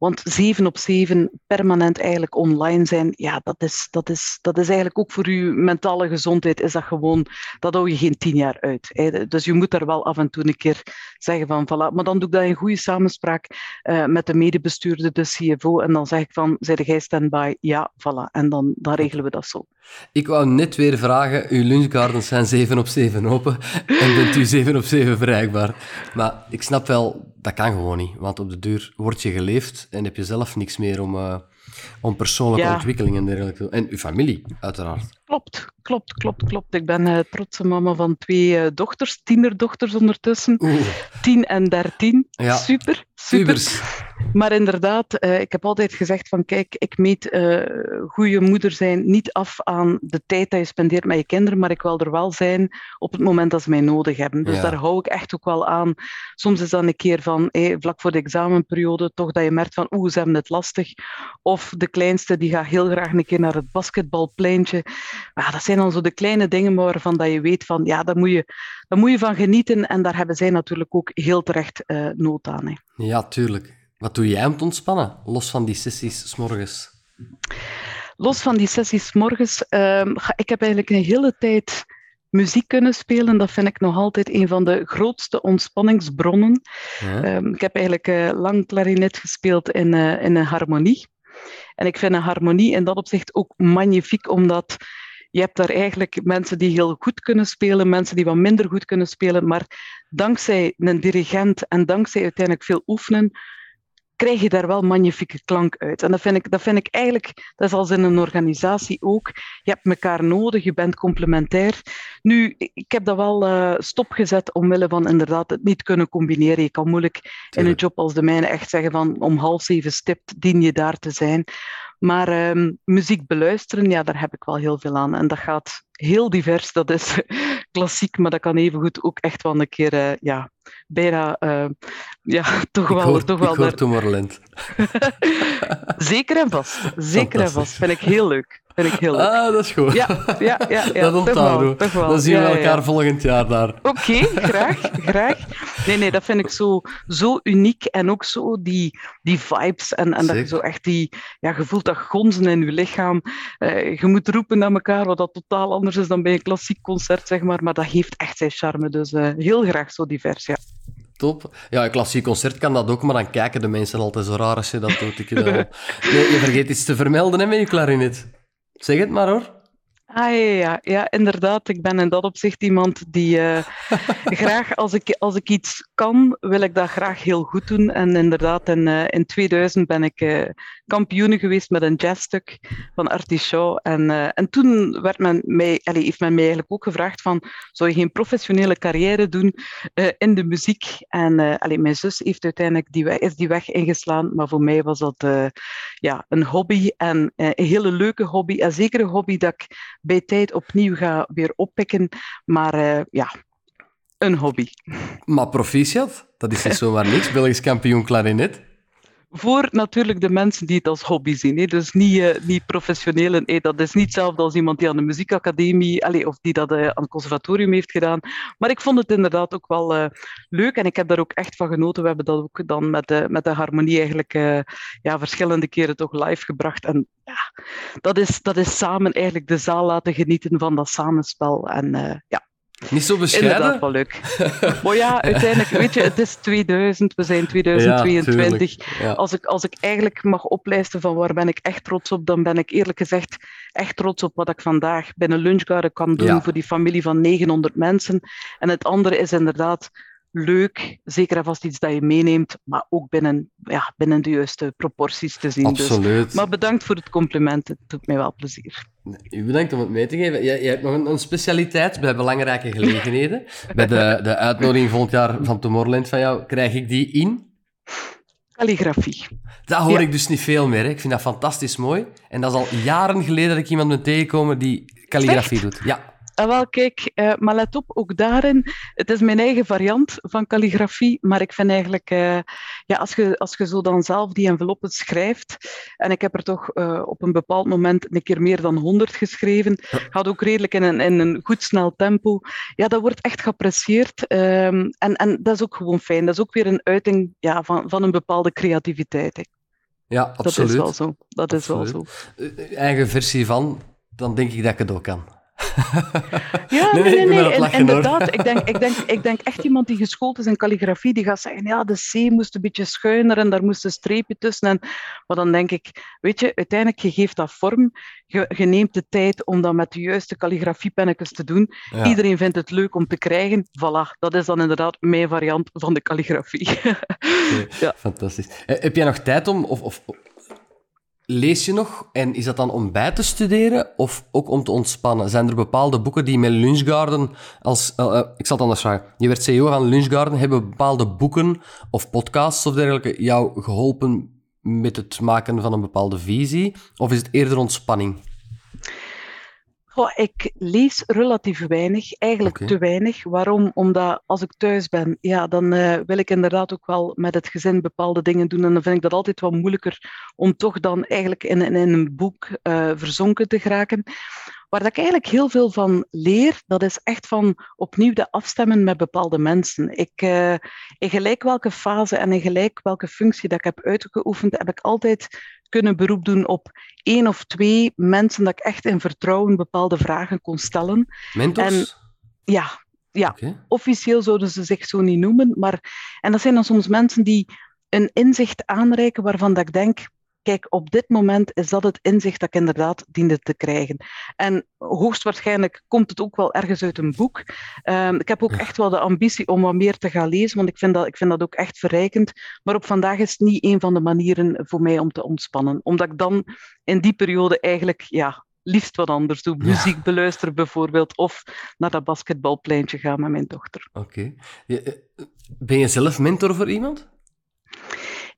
Want zeven op zeven permanent eigenlijk online zijn, ja, dat is, dat is, dat is eigenlijk ook voor je mentale gezondheid, is dat gewoon, dat hou je geen tien jaar uit. Hè. Dus je moet daar wel af en toe een keer zeggen van, voilà. Maar dan doe ik dat in goede samenspraak uh, met de medebestuurder, de CFO, en dan zeg ik van, zei jij standby? Ja, voilà. En dan, dan regelen we dat zo. Ik wou net weer vragen, uw lunchgardens zijn 7 op 7 en bent u 7 op 7 bereikbaar. Maar ik snap wel, dat kan gewoon niet, want op de duur wordt je geleefd en heb je zelf niks meer om, uh, om persoonlijke ja. ontwikkeling en dergelijke. En uw familie, uiteraard. Klopt, klopt, klopt, klopt. Ik ben uh, trotse mama van twee uh, dochters, tienerdochters ondertussen. Oeh. Tien en dertien. Ja. Super, super. Maar inderdaad, uh, ik heb altijd gezegd van kijk, ik meet uh, goede moeder zijn niet af aan de tijd dat je spendeert met je kinderen, maar ik wil er wel zijn op het moment dat ze mij nodig hebben. Dus ja. daar hou ik echt ook wel aan. Soms is dat een keer van, hey, vlak voor de examenperiode, toch dat je merkt van oeh, ze hebben het lastig. Of de kleinste, die gaat heel graag een keer naar het basketbalpleintje. Maar dat zijn dan zo de kleine dingen waarvan dat je weet van, ja, daar moet je, daar moet je van genieten. En daar hebben zij natuurlijk ook heel terecht uh, nood aan. Hè. Ja, tuurlijk. Wat doe jij om te ontspannen, los van die sessies s morgens? Los van die sessies s morgens, uh, ik heb eigenlijk een hele tijd muziek kunnen spelen. Dat vind ik nog altijd een van de grootste ontspanningsbronnen. Ja. Um, ik heb eigenlijk uh, lang klarinet gespeeld in, uh, in een harmonie. En ik vind een harmonie in dat opzicht ook magnifiek, omdat je hebt daar eigenlijk mensen die heel goed kunnen spelen, mensen die wat minder goed kunnen spelen, maar dankzij een dirigent en dankzij uiteindelijk veel oefenen, krijg je daar wel magnifieke klank uit. En dat vind ik, dat vind ik eigenlijk, dat is als in een organisatie ook. Je hebt elkaar nodig, je bent complementair. Nu, ik heb dat wel uh, stopgezet omwille van inderdaad het niet kunnen combineren. Je kan moeilijk in een job als de mijne echt zeggen van om half zeven stipt dien je daar te zijn. Maar um, muziek beluisteren, ja, daar heb ik wel heel veel aan. En dat gaat heel divers. Dat is klassiek, maar dat kan evengoed ook echt wel een keer, uh, ja, bijna, uh, ja, toch wel... Ik hoor, toch wel ik Tomorrowland. zeker en vast. Zeker en vast. Vind ik heel leuk. Vind ik heel leuk. Ah, dat is goed. Ja, ja, ja. ja. dat onthouden we. Dan zien we elkaar ja. volgend jaar daar. Oké, okay, graag, graag. Nee, nee, dat vind ik zo, zo uniek. En ook zo die, die vibes. En, en dat je zo echt die... Ja, je voelt dat gonzen in je lichaam. Uh, je moet roepen naar elkaar, wat dat totaal anders is dan bij een klassiek concert, zeg maar. Maar dat heeft echt zijn charme. Dus uh, heel graag zo divers, ja. Top. Ja, een klassiek concert kan dat ook, maar dan kijken de mensen altijd zo raar als je dat doet. Ik, nee, je vergeet iets te vermelden hè, met je klarinet. Zeg het maar hoor. Ah ja, ja, ja, inderdaad. Ik ben in dat opzicht iemand die uh, graag, als ik, als ik iets kan, wil ik dat graag heel goed doen. En inderdaad, in, uh, in 2000 ben ik uh, kampioene geweest met een jazzstuk van Artie Shaw. En, en toen werd men mij, allez, heeft men mij eigenlijk ook gevraagd van, zou je geen professionele carrière doen in de muziek? En allez, mijn zus heeft uiteindelijk die weg, is die weg ingeslaan, maar voor mij was dat ja, een hobby en een hele leuke hobby. En zeker een hobby dat ik bij tijd opnieuw ga weer oppikken. Maar uh, ja, een hobby. Maar proficiat, dat is niet zomaar niks. Belgisch kampioen klarinet. Voor natuurlijk de mensen die het als hobby zien. Hè. Dus niet, uh, niet professioneel. Hey, dat is niet hetzelfde als iemand die aan de muziekacademie allez, of die dat uh, aan het conservatorium heeft gedaan. Maar ik vond het inderdaad ook wel leuk en ik heb daar ook echt van genoten. We hebben dat ook dan met de, met de harmonie eigenlijk ja, verschillende keren toch live gebracht. En ja, dat is, dat is samen eigenlijk de zaal laten genieten van dat samenspel. En ja, niet zo bescheiden? Inderdaad wel leuk. maar ja, uiteindelijk, weet je, het is 2000, we zijn 2022. Ja, ja. Als, ik, als ik eigenlijk mag oplijsten van waar ben ik echt trots op, dan ben ik eerlijk gezegd echt trots op wat ik vandaag binnen Lunchgarden kan doen ja. voor die familie van 900 mensen. En het andere is inderdaad leuk, zeker en vast iets dat je meeneemt, maar ook binnen, ja, binnen de juiste proporties te zien. Absoluut. Dus, maar bedankt voor het compliment, het doet mij wel plezier. U bedankt om het mee te geven. Je, je hebt nog een, een, specialiteit bij belangrijke gelegenheden. bij de, de uitnodiging volgend jaar van Tomorrowland van jou, krijg ik die in? Calligrafie. Dat hoor ja. ik dus niet veel meer. Hè. Ik vind dat fantastisch mooi. En dat is al jaren geleden dat ik iemand ben tegengekomen die calligrafie doet. Ja. En wel, kijk, uh, maar let op, ook daarin, het is mijn eigen variant van calligrafie, maar ik vind eigenlijk, uh, ja, als je, als je zo dan zelf die enveloppen schrijft, en ik heb er toch uh, op een bepaald moment een keer meer dan 100 geschreven, gaat ook redelijk in een, in een goed snel tempo, ja, dat wordt echt geapprecieerd. Um, en, en dat is ook gewoon fijn. Dat is ook weer een uiting ja, van, van een bepaalde creativiteit. Hè. Ja, absoluut. Dat is wel zo. Dat absoluut. is wel zo. Eigen versie van, dan denk ik dat ik het ook kan. Ja, nee, nee, nee. nee. inderdaad. Ik denk, ik, denk, ik denk echt iemand die geschoold is in calligrafie, die gaat zeggen, ja, de C moest een beetje schuiner en daar moest een streepje tussen. En, maar dan denk ik, weet je, uiteindelijk, je geeft dat vorm, je, je neemt de tijd om dat met de juiste calligrafiepennetjes te doen. Ja. Iedereen vindt het leuk om te krijgen. Voilà, dat is dan inderdaad mijn variant van de calligrafie. Okay, ja. Fantastisch. Heb jij nog tijd om, of, of lees je nog? En is dat dan om bij te studeren of ook om te ontspannen? Zijn er bepaalde boeken die met Lunchgarden als... Uh, uh, ik zal het anders vragen. Je werd CEO van Lunchgarden. Hebben bepaalde boeken of podcasts of dergelijke jou geholpen met het maken van een bepaalde visie? Of is het eerder ontspanning? Goh, ik lees relatief weinig, eigenlijk okay. te weinig. Waarom? Omdat als ik thuis ben, ja, dan uh, wil ik inderdaad ook wel met het gezin bepaalde dingen doen. En dan vind ik dat altijd wat moeilijker om toch dan eigenlijk in, in, in een boek uh, verzonken te geraken. Waar ik eigenlijk heel veel van leer, dat is echt van opnieuw de afstemmen met bepaalde mensen. Ik, uh, in gelijk welke fase en in gelijk welke functie dat ik heb uitgeoefend, heb ik altijd kunnen beroep doen op één of twee mensen dat ik echt in vertrouwen bepaalde vragen kon stellen. Mentors? En, ja, ja. Okay. officieel zouden ze zich zo niet noemen. Maar, en dat zijn dan soms mensen die een inzicht aanreiken waarvan dat ik denk, kijk, op dit moment is dat het inzicht dat ik inderdaad diende te krijgen. En hoogstwaarschijnlijk komt het ook wel ergens uit een boek. Um, ik heb ook echt wel de ambitie om wat meer te gaan lezen, want ik vind, dat, ik vind dat ook echt verrijkend. Maar op vandaag is het niet een van de manieren voor mij om te ontspannen. Omdat ik dan in die periode eigenlijk, ja, liefst wat anders doe. Muziek ja. beluisteren bijvoorbeeld, of naar dat basketbalpleintje gaan met mijn dochter. Oké. Okay. Ben je zelf mentor voor iemand?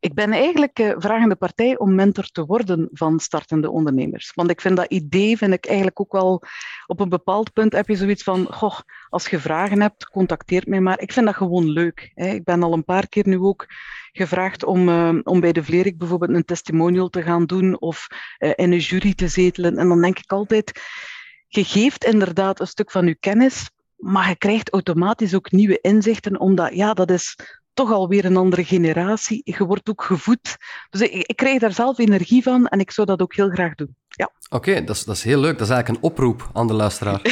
Ik ben eigenlijk uh, vragende partij om mentor te worden van startende ondernemers. Want ik vind dat idee, vind ik eigenlijk ook wel op een bepaald punt heb je zoiets van, goh, als je vragen hebt, contacteer mij maar. Ik vind dat gewoon leuk. Hè. Ik ben al een paar keer nu ook gevraagd om, uh, om bij de Vlerik bijvoorbeeld een testimonial te gaan doen of uh, in een jury te zetelen. En dan denk ik altijd, je geeft inderdaad een stuk van je kennis, maar je krijgt automatisch ook nieuwe inzichten, omdat ja, dat is toch alweer een andere generatie. Je wordt ook gevoed. Dus ik, ik krijg daar zelf energie van en ik zou dat ook heel graag doen. Ja. Oké, okay, dat, is, dat is heel leuk. Dat is eigenlijk een oproep aan de luisteraar.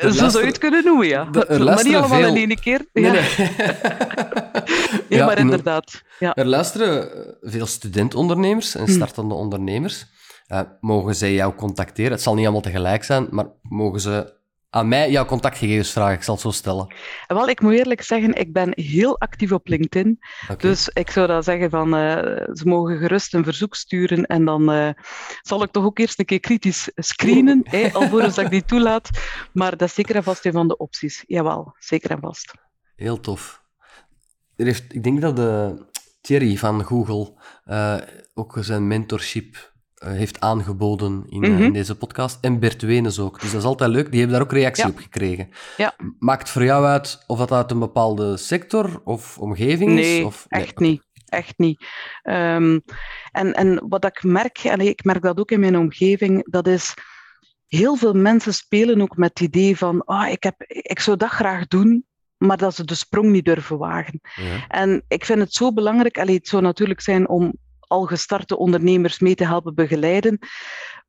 Zo zou je het kunnen noemen, ja. De- maar niet allemaal veel- in één keer. Ja. nee. Nee, Ja, maar inderdaad. Ja. Er luisteren veel studentondernemers en startende ondernemers. Eh, mogen zij jou contacteren? Het zal niet allemaal tegelijk zijn, maar mogen ze aan mij jouw contactgegevens vragen? Ik zal het zo stellen. En Wel, ik moet eerlijk zeggen, ik ben heel actief op LinkedIn. Dus ik zou dan zeggen van, eh, ze mogen gerust een verzoek sturen en dan eh, zal ik toch ook eerst een keer kritisch screenen, hè, alvorens dat ik die toelaat. Maar dat is zeker en vast een van de opties. Jawel, zeker en vast. Heel tof. Er heeft, ik denk dat de Thierry van Google eh, ook zijn mentorship eh, heeft aangeboden in, eh, Mhm. in deze podcast. En Bert Wenes ook. Dus dat is altijd leuk. Die hebben daar ook reactie Ja. op gekregen. Ja. Maakt voor jou uit of dat uit een bepaalde sector of omgeving Nee, is? Of, echt niet. Echt niet. Ehm, en, en wat ik merk, en ik merk dat ook in mijn omgeving, dat is heel veel mensen spelen ook met het idee van ah, ik, heb, ik zou dat graag doen, maar dat ze de sprong niet durven wagen. Ja. En ik vind het zo belangrijk, allee, het zou natuurlijk zijn om al gestarte ondernemers mee te helpen begeleiden,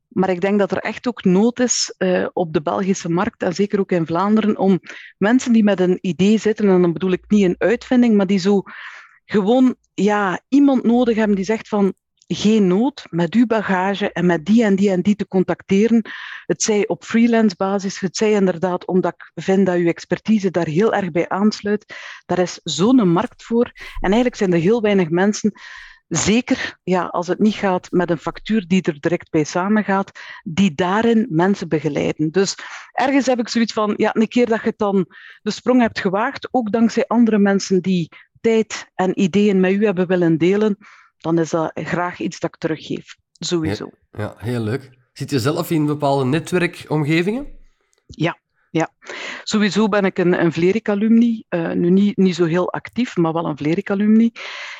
maar ik denk dat er echt ook nood is eh, op de Belgische markt, en zeker ook in Vlaanderen, om mensen die met een idee zitten, en dan bedoel ik niet een uitvinding, maar die zo gewoon ja, iemand nodig hebben die zegt van geen nood met uw bagage en met die en die en die te contacteren. Het zij op freelance basis, het zij inderdaad omdat ik vind dat uw expertise daar heel erg bij aansluit. Daar is zo'n markt voor. En eigenlijk zijn er heel weinig mensen, zeker ja, als het niet gaat met een factuur die er direct bij samengaat, die daarin mensen begeleiden. Dus ergens heb ik zoiets van, ja, een keer dat je dan de sprong hebt gewaagd, ook dankzij andere mensen die tijd en ideeën met u hebben willen delen, dan is dat graag iets dat ik teruggeef. Sowieso. ja, heel leuk. Zit je zelf in bepaalde netwerkomgevingen? Sowieso ben ik een, een Vlerick-alumni. Eh, nu niet, niet zo heel actief, maar wel een Vlerick-alumni.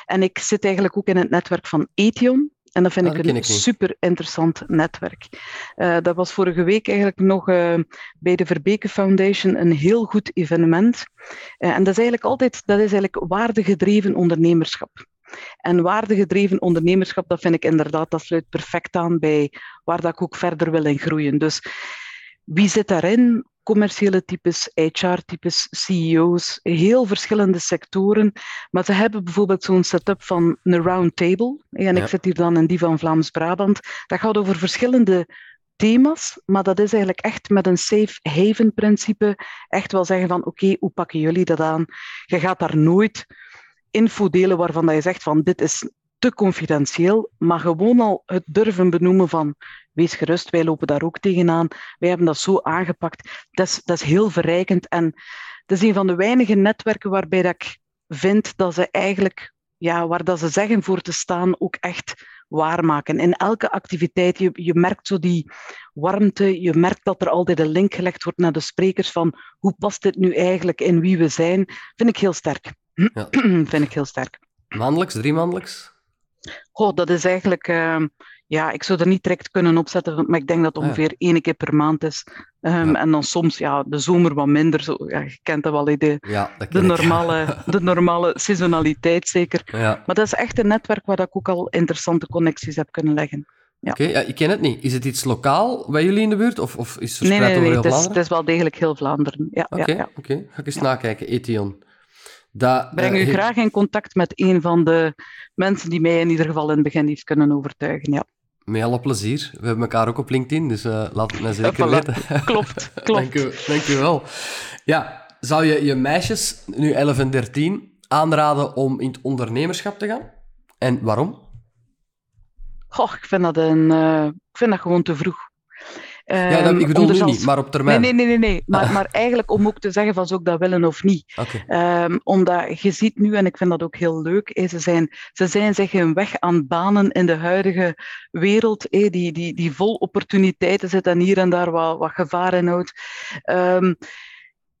En ik zit eigenlijk ook in het netwerk van Ethion. En dat vind Ah, ik dat een ik super interessant netwerk. Eh, dat was vorige week eigenlijk nog eh, bij de Verbeke Foundation een heel goed evenement. En dat is eigenlijk altijd dat is eigenlijk waardegedreven ondernemerschap. En waardegedreven ondernemerschap, dat vind ik inderdaad, dat sluit perfect aan bij waar dat ik ook verder wil in groeien. Dus wie zit daarin? Commerciële types, HR-types, CEO's, heel verschillende sectoren. Maar ze hebben bijvoorbeeld zo'n setup van een round table. En Ja. ik zit hier dan in die van Vlaams-Brabant. Dat gaat over verschillende thema's, maar dat is eigenlijk echt met een safe haven principe. Echt wel zeggen van oké, hoe pakken jullie dat aan? Je gaat daar nooit info delen waarvan dat je zegt van dit is te confidentieel, maar gewoon al het durven benoemen van wees gerust, wij lopen daar ook tegenaan, wij hebben dat zo aangepakt. Dat is, dat is heel verrijkend en het is een van de weinige netwerken waarbij dat ik vind dat ze eigenlijk, ja, waar dat ze zeggen voor te staan, ook echt waarmaken. In elke activiteit, je, je merkt zo die warmte, je merkt dat er altijd een link gelegd wordt naar de sprekers van hoe past dit nu eigenlijk in wie we zijn, vind ik heel sterk. Ja. vind ik heel sterk. Maandelijks, drie maandelijks? Goh, dat is eigenlijk, ehm, ja, ik zou er niet direct kunnen opzetten, maar ik denk dat het Ah, ja. ongeveer één keer per maand is. Ehm, Ja. En dan soms, ja, de zomer wat minder. Zo, ja, je kent dat wel, de, Ja, dat de, ik. normale, de normale seasonaliteit zeker. Ja. Maar dat is echt een netwerk waar ik ook al interessante connecties heb kunnen leggen. Ja. Oké, ja, ik ken het niet. Is het iets lokaal bij jullie in de buurt of, of is het Nee, verspreid nee, nee, over het is, het Vlaanderen? is wel degelijk heel Vlaanderen. Ja, Oké, ja, ja. oké. ga ik eens Ja. nakijken. Ethion. Dat, Breng eh, u he- graag in contact met een van de mensen die mij in ieder geval in het begin heeft kunnen overtuigen. Ja, Met alle plezier. We hebben elkaar ook op LinkedIn, dus eh, laat het mij zeker voilà. weten. klopt, klopt. Dank u, dank u wel. Ja, zou je je meisjes, nu 11 en 13, aanraden om in het ondernemerschap te gaan? En waarom? Goh, ik vind dat, een, eh, ik vind dat gewoon te vroeg. Ja, dat, Ehm, ik bedoel nu zelfs- niet, maar op termijn. Nee, nee, nee, nee. nee. Maar, maar eigenlijk om ook te zeggen van zou ik dat willen of niet. Ehm, omdat je ziet nu, en ik vind dat ook heel leuk, eh, ze, zijn, ze zijn zich een weg aan banen in de huidige wereld, eh, die, die, die vol opportuniteiten zit en hier en daar wat, wat gevaar inhoudt. Ehm,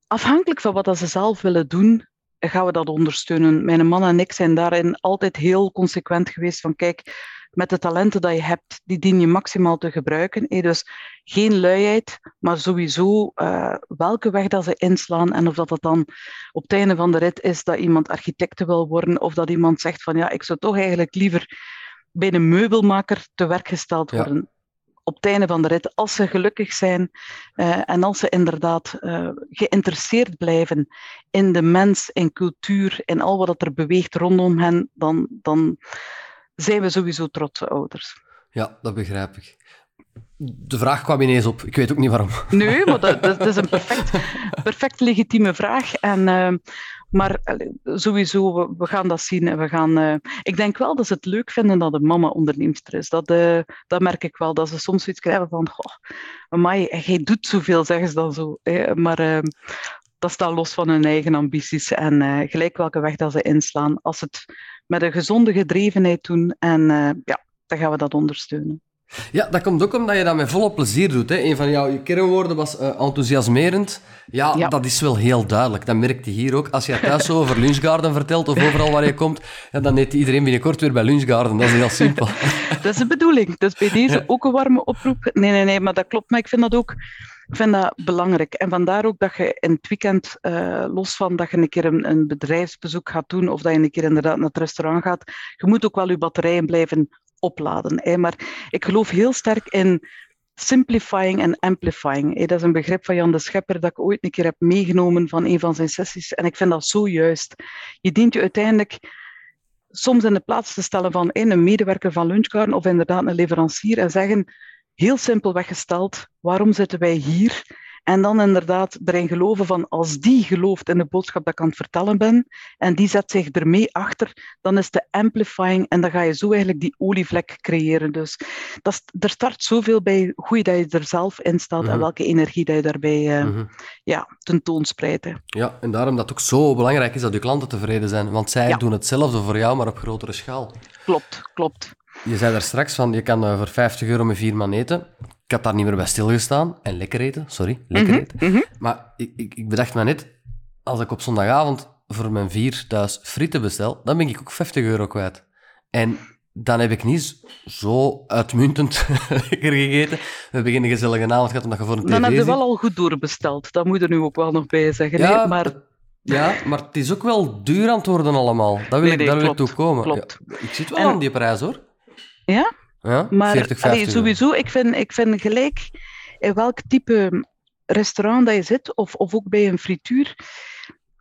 afhankelijk van wat dat ze zelf willen doen, gaan we dat ondersteunen. Mijn man en ik zijn daarin altijd heel consequent geweest van kijk, met de talenten dat je hebt, die dien je maximaal te gebruiken. eh, Dus geen luiheid, maar sowieso eh, welke weg dat ze inslaan en of dat, dat dan op het einde van de rit is dat iemand architecte wil worden of dat iemand zegt van ja, ik zou toch eigenlijk liever bij een meubelmaker te werk gesteld Ja. worden. op het einde van de rit, als ze gelukkig zijn uh, en als ze inderdaad uh, geïnteresseerd blijven in de mens, in cultuur, in al wat er beweegt rondom hen, dan, dan zijn we sowieso trotse ouders. Ja, dat begrijp ik. De vraag kwam ineens op. Ik weet ook niet waarom. Nee, maar dat, dat is een perfect, perfect legitieme vraag. En, uh, maar sowieso, we, we, gaan dat zien. En we gaan, uh, ik denk wel dat ze het leuk vinden dat de mama onderneemster is. Dat, uh, dat merk ik wel. Dat ze soms zoiets krijgen van... Goh, amai, jij doet zoveel, zeggen ze dan zo. Maar ehm, dat staat los van hun eigen ambities. En eh, gelijk welke weg dat ze inslaan. Als het met een gezonde gedrevenheid doen. En ja, dan gaan we dat ondersteunen. Ja, dat komt ook omdat je dat met volle plezier doet. Hè. Een van jouw kernwoorden was uh, enthousiasmerend. Ja, dat is wel heel duidelijk. Dat merkt je hier ook. Als je thuis over Lunchgarden vertelt of overal waar je komt, ja, dan eet iedereen binnenkort weer bij Lunchgarden. Dat is heel simpel. dat is de bedoeling. Dus bij deze ook een warme oproep. Nee, nee, nee, maar dat klopt. Maar ik vind dat ook ik vind dat belangrijk. En vandaar ook dat je in het weekend, uh, los van dat je een keer een, een, bedrijfsbezoek gaat doen of dat je een keer inderdaad naar het restaurant gaat, je moet ook wel je batterijen blijven opladen. Maar ik geloof heel sterk in simplifying en amplifying. Dat is een begrip van Jan de Schepper dat ik ooit een keer heb meegenomen van een van zijn sessies. En ik vind dat zo juist. Je dient je uiteindelijk soms in de plaats te stellen van een medewerker van Lunchgarden of inderdaad een leverancier en zeggen, heel simpel weggesteld, waarom zitten wij hier? En dan inderdaad erin geloven van als die gelooft in de boodschap dat ik aan het vertellen ben en die zet zich ermee achter, dan is de amplifying en dan ga je zo eigenlijk die olievlek creëren. Dus dat er start zoveel bij hoe je er zelf in staat en mhm. welke energie dat je daarbij mm -hmm. ja, tentoonspreidt. Ja, en daarom dat het ook zo belangrijk is dat je klanten tevreden zijn, want zij doen hetzelfde voor jou, maar op grotere schaal. Klopt, klopt. Je zei daar straks van, je kan uh, voor 50 euro met vier man eten. Ik had daar niet meer bij stilgestaan. En lekker eten, sorry, lekker Mhm, eten. mhm. Maar ik, ik, ik bedacht me net, als ik op zondagavond voor mijn vier thuis frieten bestel, dan ben ik ook 50 euro kwijt. En dan heb ik niet zo uitmuntend lekker gegeten. We hebben geen gezellige avond gehad omdat je voor een tv Dan heb je wel al goed doorbesteld. Dat moet er nu ook wel nog bij zeggen. Ja, nee, maar Ja, maar het is ook wel duur aan het worden allemaal. Dat wil Nee, ik, daar wil ik toe komen. klopt. Ja, ik zit wel En- aan die prijs, hoor. Ja? Ja, Maar 40, 50 allee, euro. sowieso, ik vind, ik vind gelijk in welk type restaurant dat je zit, of, of ook bij een frituur,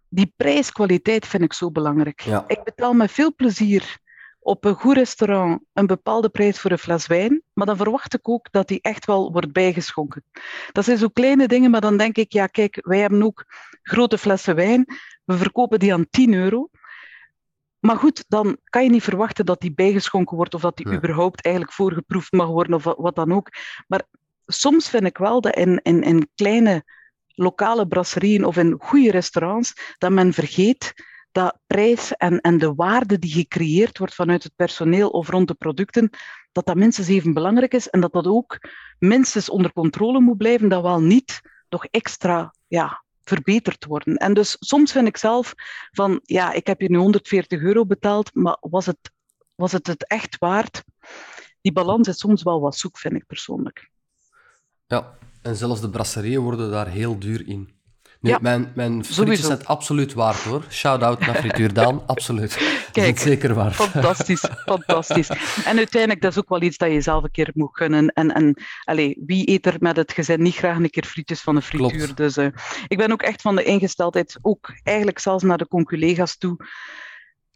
die prijs-kwaliteit vind ik zo belangrijk. Ja. Ik betaal met veel plezier op een goed restaurant een bepaalde prijs voor een fles wijn, maar dan verwacht ik ook dat die echt wel wordt bijgeschonken. Dat zijn zo kleine dingen, maar dan denk ik, ja kijk, wij hebben ook grote flessen wijn, we verkopen die aan 10 euro. Maar goed, dan kan je niet verwachten dat die bijgeschonken wordt of dat die überhaupt eigenlijk voorgeproefd mag worden of wat- wat dan ook. Maar soms vind ik wel dat in, in, in kleine lokale brasserieën of in goede restaurants, dat men vergeet dat prijs en, en de waarde die gecreëerd wordt vanuit het personeel of rond de producten, dat dat minstens even belangrijk is en dat dat ook minstens onder controle moet blijven, dat wel niet nog extra ja, verbeterd worden. En dus soms vind ik zelf van, ja, ik heb hier nu 140 euro betaald, maar was het was het, het echt waard? Die balans is soms wel wat zoek, vind ik persoonlijk. Ja, en zelfs de brasserieën worden daar heel duur in. Ja, mijn, mijn frietjes zijn het absoluut waard hoor. Shout-out naar Frituur Daan, absoluut. Kijk, zeker waard. Fantastisch, fantastisch. En uiteindelijk, dat is ook wel iets dat je zelf een keer moet gunnen. En, en allez, wie eet er met het gezin niet graag een keer frietjes van de frituur? Klopt. Dus eh, ik ben ook echt van de ingesteldheid, ook eigenlijk zelfs naar de conculega's toe.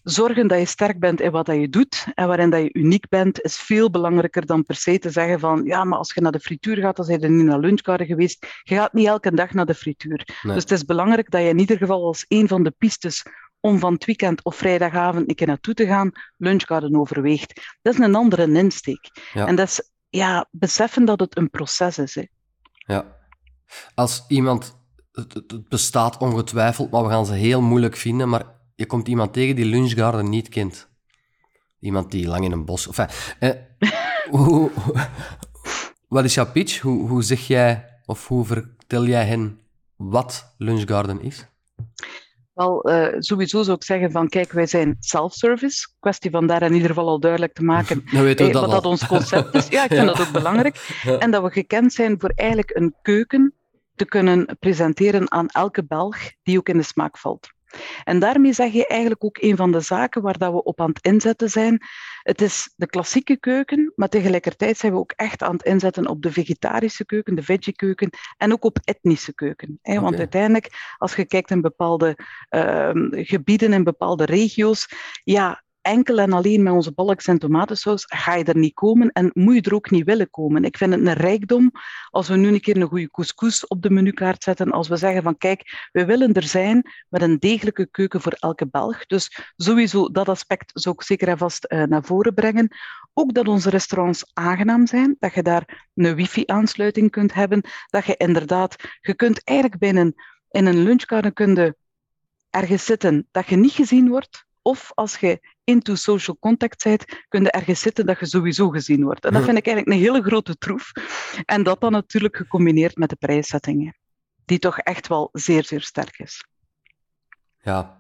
Zorgen dat je sterk bent in wat dat je doet en waarin dat je uniek bent, is veel belangrijker dan per se te zeggen van ja, maar als je naar de frituur gaat, dan zijn je niet naar lunchgarden geweest. Je gaat niet elke dag naar de frituur. Nee. Dus het is belangrijk dat je in ieder geval als een van de pistes om van het weekend of vrijdagavond een keer naartoe te gaan, lunchgarden overweegt. Dat is een andere insteek. Ja. En dat is ja, beseffen dat het een proces is. Hè. Ja. Als iemand... Het bestaat ongetwijfeld, maar we gaan ze heel moeilijk vinden. Maar je komt iemand tegen die Lunchgarden niet kent. Iemand die lang in een bos... Enfin, eh, hoe, wat is jouw pitch? Hoe, hoe zeg jij, of hoe vertel jij hen wat Lunchgarden is? Wel, eh, sowieso zou ik zeggen van kijk, wij zijn self-service. Kwestie van daar in ieder geval al duidelijk te maken weten we eh, dat wat dat ons concept is. Ja, ik vind Ja. dat ook belangrijk. Ja. En dat we gekend zijn voor eigenlijk een keuken te kunnen presenteren aan elke Belg die ook in de smaak valt. En daarmee zeg je eigenlijk ook een van de zaken waar dat we op aan het inzetten zijn. Het is de klassieke keuken, maar tegelijkertijd zijn we ook echt aan het inzetten op de vegetarische keuken, de veggie-keuken en ook op etnische keuken. Hè? Want uiteindelijk, als je kijkt in bepaalde ehm, gebieden, in bepaalde regio's, ja, enkel en alleen met onze balks en tomatensaus ga je er niet komen en moet je er ook niet willen komen. Ik vind het een rijkdom als we nu een keer een goede couscous op de menukaart zetten, als we zeggen van kijk, we willen er zijn met een degelijke keuken voor elke Belg. Dus sowieso dat aspect zou ik zeker en vast eh, naar voren brengen. Ook dat onze restaurants aangenaam zijn, dat je daar een wifi-aansluiting kunt hebben, dat je inderdaad, je kunt eigenlijk binnen in een je ergens zitten dat je niet gezien wordt, of als je into social contact bent, kun je ergens zitten dat je sowieso gezien wordt. En dat vind ik eigenlijk een hele grote troef. En dat dan natuurlijk gecombineerd met de prijszettingen, die toch echt wel zeer, zeer sterk is. Ja.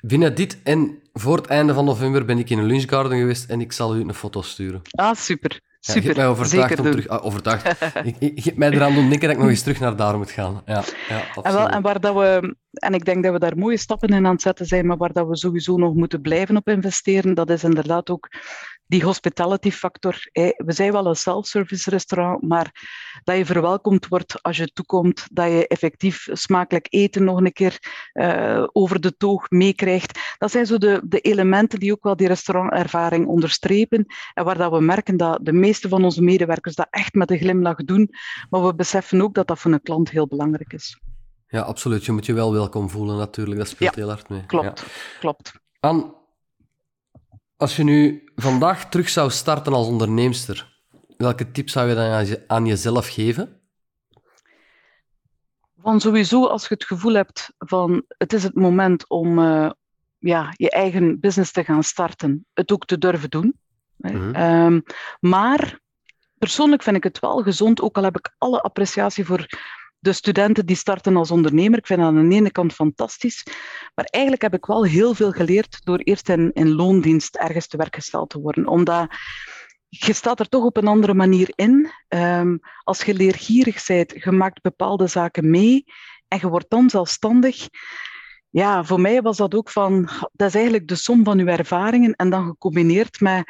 Binnen dit en voor het einde van november ben ik in een lunchgarden geweest en ik zal u een foto sturen. Ah, super. Ja, Super. hebt mij overtuigd om doen. terug... ah, overtuigd. ik, ik, mij eraan doen denken dat ik nog eens terug naar daar moet gaan. Ja, ja En, wel, en waar dat we, en ik denk dat we daar mooie stappen in aan het zetten zijn, maar waar dat we sowieso nog moeten blijven op investeren, dat is inderdaad ook die hospitality factor. hè. We zijn wel een self-service restaurant, maar dat je verwelkomd wordt als je toekomt, dat je effectief smakelijk eten nog een keer eh, over de toog meekrijgt. Dat zijn zo de, de elementen die ook wel die restaurantervaring onderstrepen en waar dat we merken dat de meeste van onze medewerkers dat echt met een glimlach doen, maar we beseffen ook dat dat voor een klant heel belangrijk is. Ja, absoluut. Je moet je wel welkom voelen natuurlijk. Dat speelt heel hard mee. Klopt, Ja. klopt. Anne, als je nu vandaag terug zou starten als onderneemster, welke tip zou je dan aan, je- aan jezelf geven? Van sowieso, als je het gevoel hebt van het is het moment om eh, ja, je eigen business te gaan starten, het ook te durven doen. Mhm. Ehm, maar persoonlijk vind ik het wel gezond, ook al heb ik alle appreciatie voor de studenten die starten als ondernemer. Ik vind dat aan de ene kant fantastisch, maar eigenlijk heb ik wel heel veel geleerd door eerst in, loondienst ergens te werk gesteld te worden, omdat je staat er toch op een andere manier in. Ehm, als je leergierig bent, je maakt bepaalde zaken mee en je wordt dan zelfstandig. Ja, voor mij was dat ook van, dat is eigenlijk de som van je ervaringen en dan gecombineerd met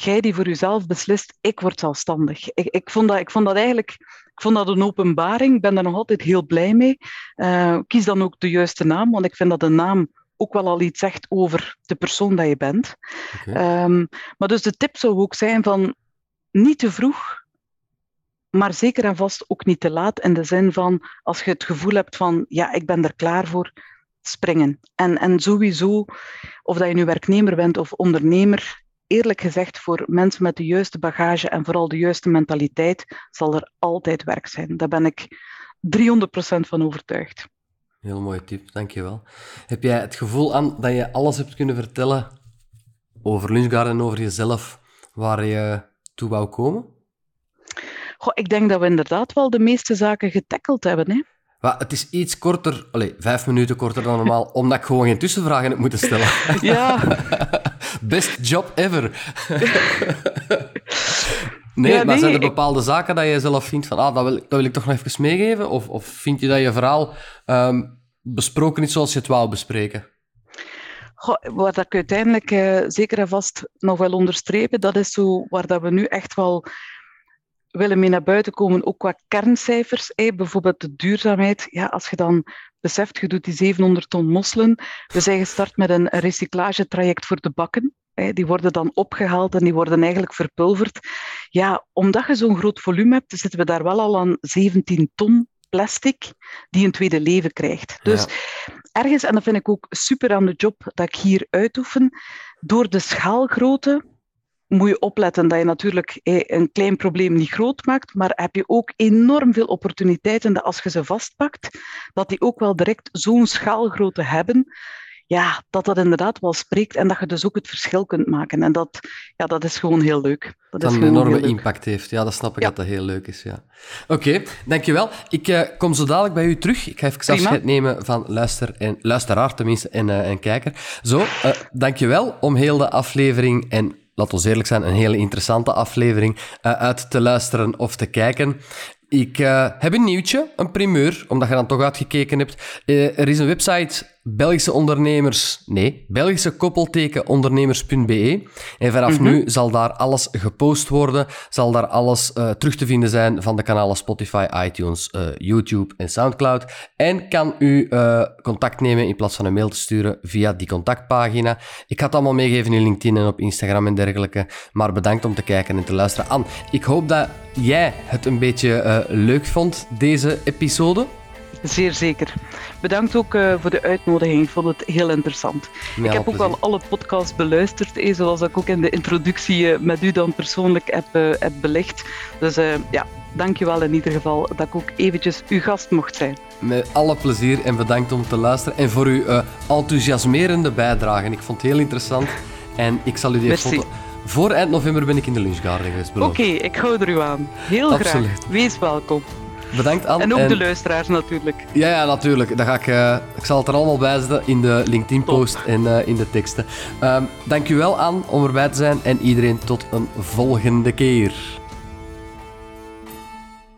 jij die voor jezelf beslist, ik word zelfstandig. Ik, ik, vond, dat, ik vond dat eigenlijk ik vond dat een openbaring, ik ben daar nog altijd heel blij mee. Eh, kies dan ook de juiste naam, want ik vind dat de naam ook wel al iets zegt over de persoon dat je bent. Ehm, maar dus de tip zou ook zijn van niet te vroeg, maar zeker en vast ook niet te laat. In de zin van als je het gevoel hebt van ja, ik ben er klaar voor, springen. En, en sowieso, of dat je nu werknemer bent of ondernemer, eerlijk gezegd, voor mensen met de juiste bagage en vooral de juiste mentaliteit, zal er altijd werk zijn. Daar ben ik 300% van overtuigd. Heel mooie tip, dankjewel. Heb jij het gevoel aan dat je alles hebt kunnen vertellen over Lunchgarden en over jezelf waar je toe wou komen? Goh, ik denk dat we inderdaad wel de meeste zaken getackeld hebben. Hè? Maar het is iets korter, allez, vijf minuten korter dan normaal, omdat ik gewoon geen tussenvragen heb moeten stellen. Ja, Best job ever. nee, Ja, maar zijn er ik- bepaalde zaken dat je zelf vindt van, ah, dat wil, ik- dat wil ik toch nog even meegeven? Of, of vind je dat je verhaal ehm, besproken is zoals je het wou bespreken? Goh, dat ik uiteindelijk eh, zeker en vast nog wel onderstrepen, dat is zo waar dat we nu echt wel willen mee naar buiten komen, ook qua kerncijfers. bijvoorbeeld de duurzaamheid. Ja, als je dan beseft, je doet die 700 ton mosselen. We zijn gestart met een recyclagetraject voor de bakken. Die worden dan opgehaald en die worden eigenlijk verpulverd. Ja, omdat je zo'n groot volume hebt, zitten we daar wel al aan 17 ton plastic die een tweede leven krijgt. Dus ergens, en dat vind ik ook super aan de job dat ik hier uitoefen, door de schaalgrootte moet je opletten dat je natuurlijk eh, een klein probleem niet groot maakt, maar heb je ook enorm veel opportuniteiten dat als je ze vastpakt, dat die ook wel direct zo'n schaalgrootte hebben, ja, dat dat inderdaad wel spreekt en dat je dus ook het verschil kunt maken. En dat, ja, dat is gewoon heel leuk. Dat Dat is een enorme impact heeft. Ja, dat snap ik Ja. dat dat heel leuk is. Ja. Oké, dankjewel. Ik eh, kom zo dadelijk bij u terug. Ik ga even Prima. afscheid nemen van luister en, luisteraar tenminste en, eh, en kijker. Zo, eh dankjewel om heel de aflevering en laat ons eerlijk zijn, een hele interessante aflevering eh, uit te luisteren of te kijken. Ik eh, heb een nieuwtje, een primeur, omdat je dan toch uitgekeken hebt. Eh, er is een website Belgische ondernemers, nee, Belgische koppeltekenondernemers.be. En vanaf nu zal daar alles gepost worden, zal daar alles uh, terug te vinden zijn van de kanalen Spotify, iTunes, uh, YouTube en Soundcloud. En kan u uh, contact nemen in plaats van een mail te sturen via die contactpagina. Ik ga het allemaal meegeven in LinkedIn en op Instagram en dergelijke. Maar bedankt om te kijken en te luisteren. Anne, ik hoop dat jij het een beetje leuk vond, deze episode. Zeer zeker. Bedankt ook uh, voor de uitnodiging. Ik vond het heel interessant. ik heb ook wel alle podcasts beluisterd, eh, zoals ik ook in de introductie uh, met u dan persoonlijk heb, uh, heb belegd. Dus ja, dankjewel in ieder geval dat ik ook eventjes uw gast mocht zijn. Met alle plezier en bedankt om te luisteren en voor uw enthousiasmerende bijdrage. Ik vond het heel interessant en ik zal u die foto... Voor eind november ben ik in de lunchgarden geweest. Oké, ik hou er u aan. Heel Absoluut. graag. Wees welkom. Bedankt, Anne. En ook de luisteraars natuurlijk. Ja, ja natuurlijk. Dat ga ik, uh, ik zal het er allemaal bij zetten in de LinkedIn-post en uh, in de teksten. Um, dankjewel, Anne, om erbij te zijn. En iedereen tot een volgende keer.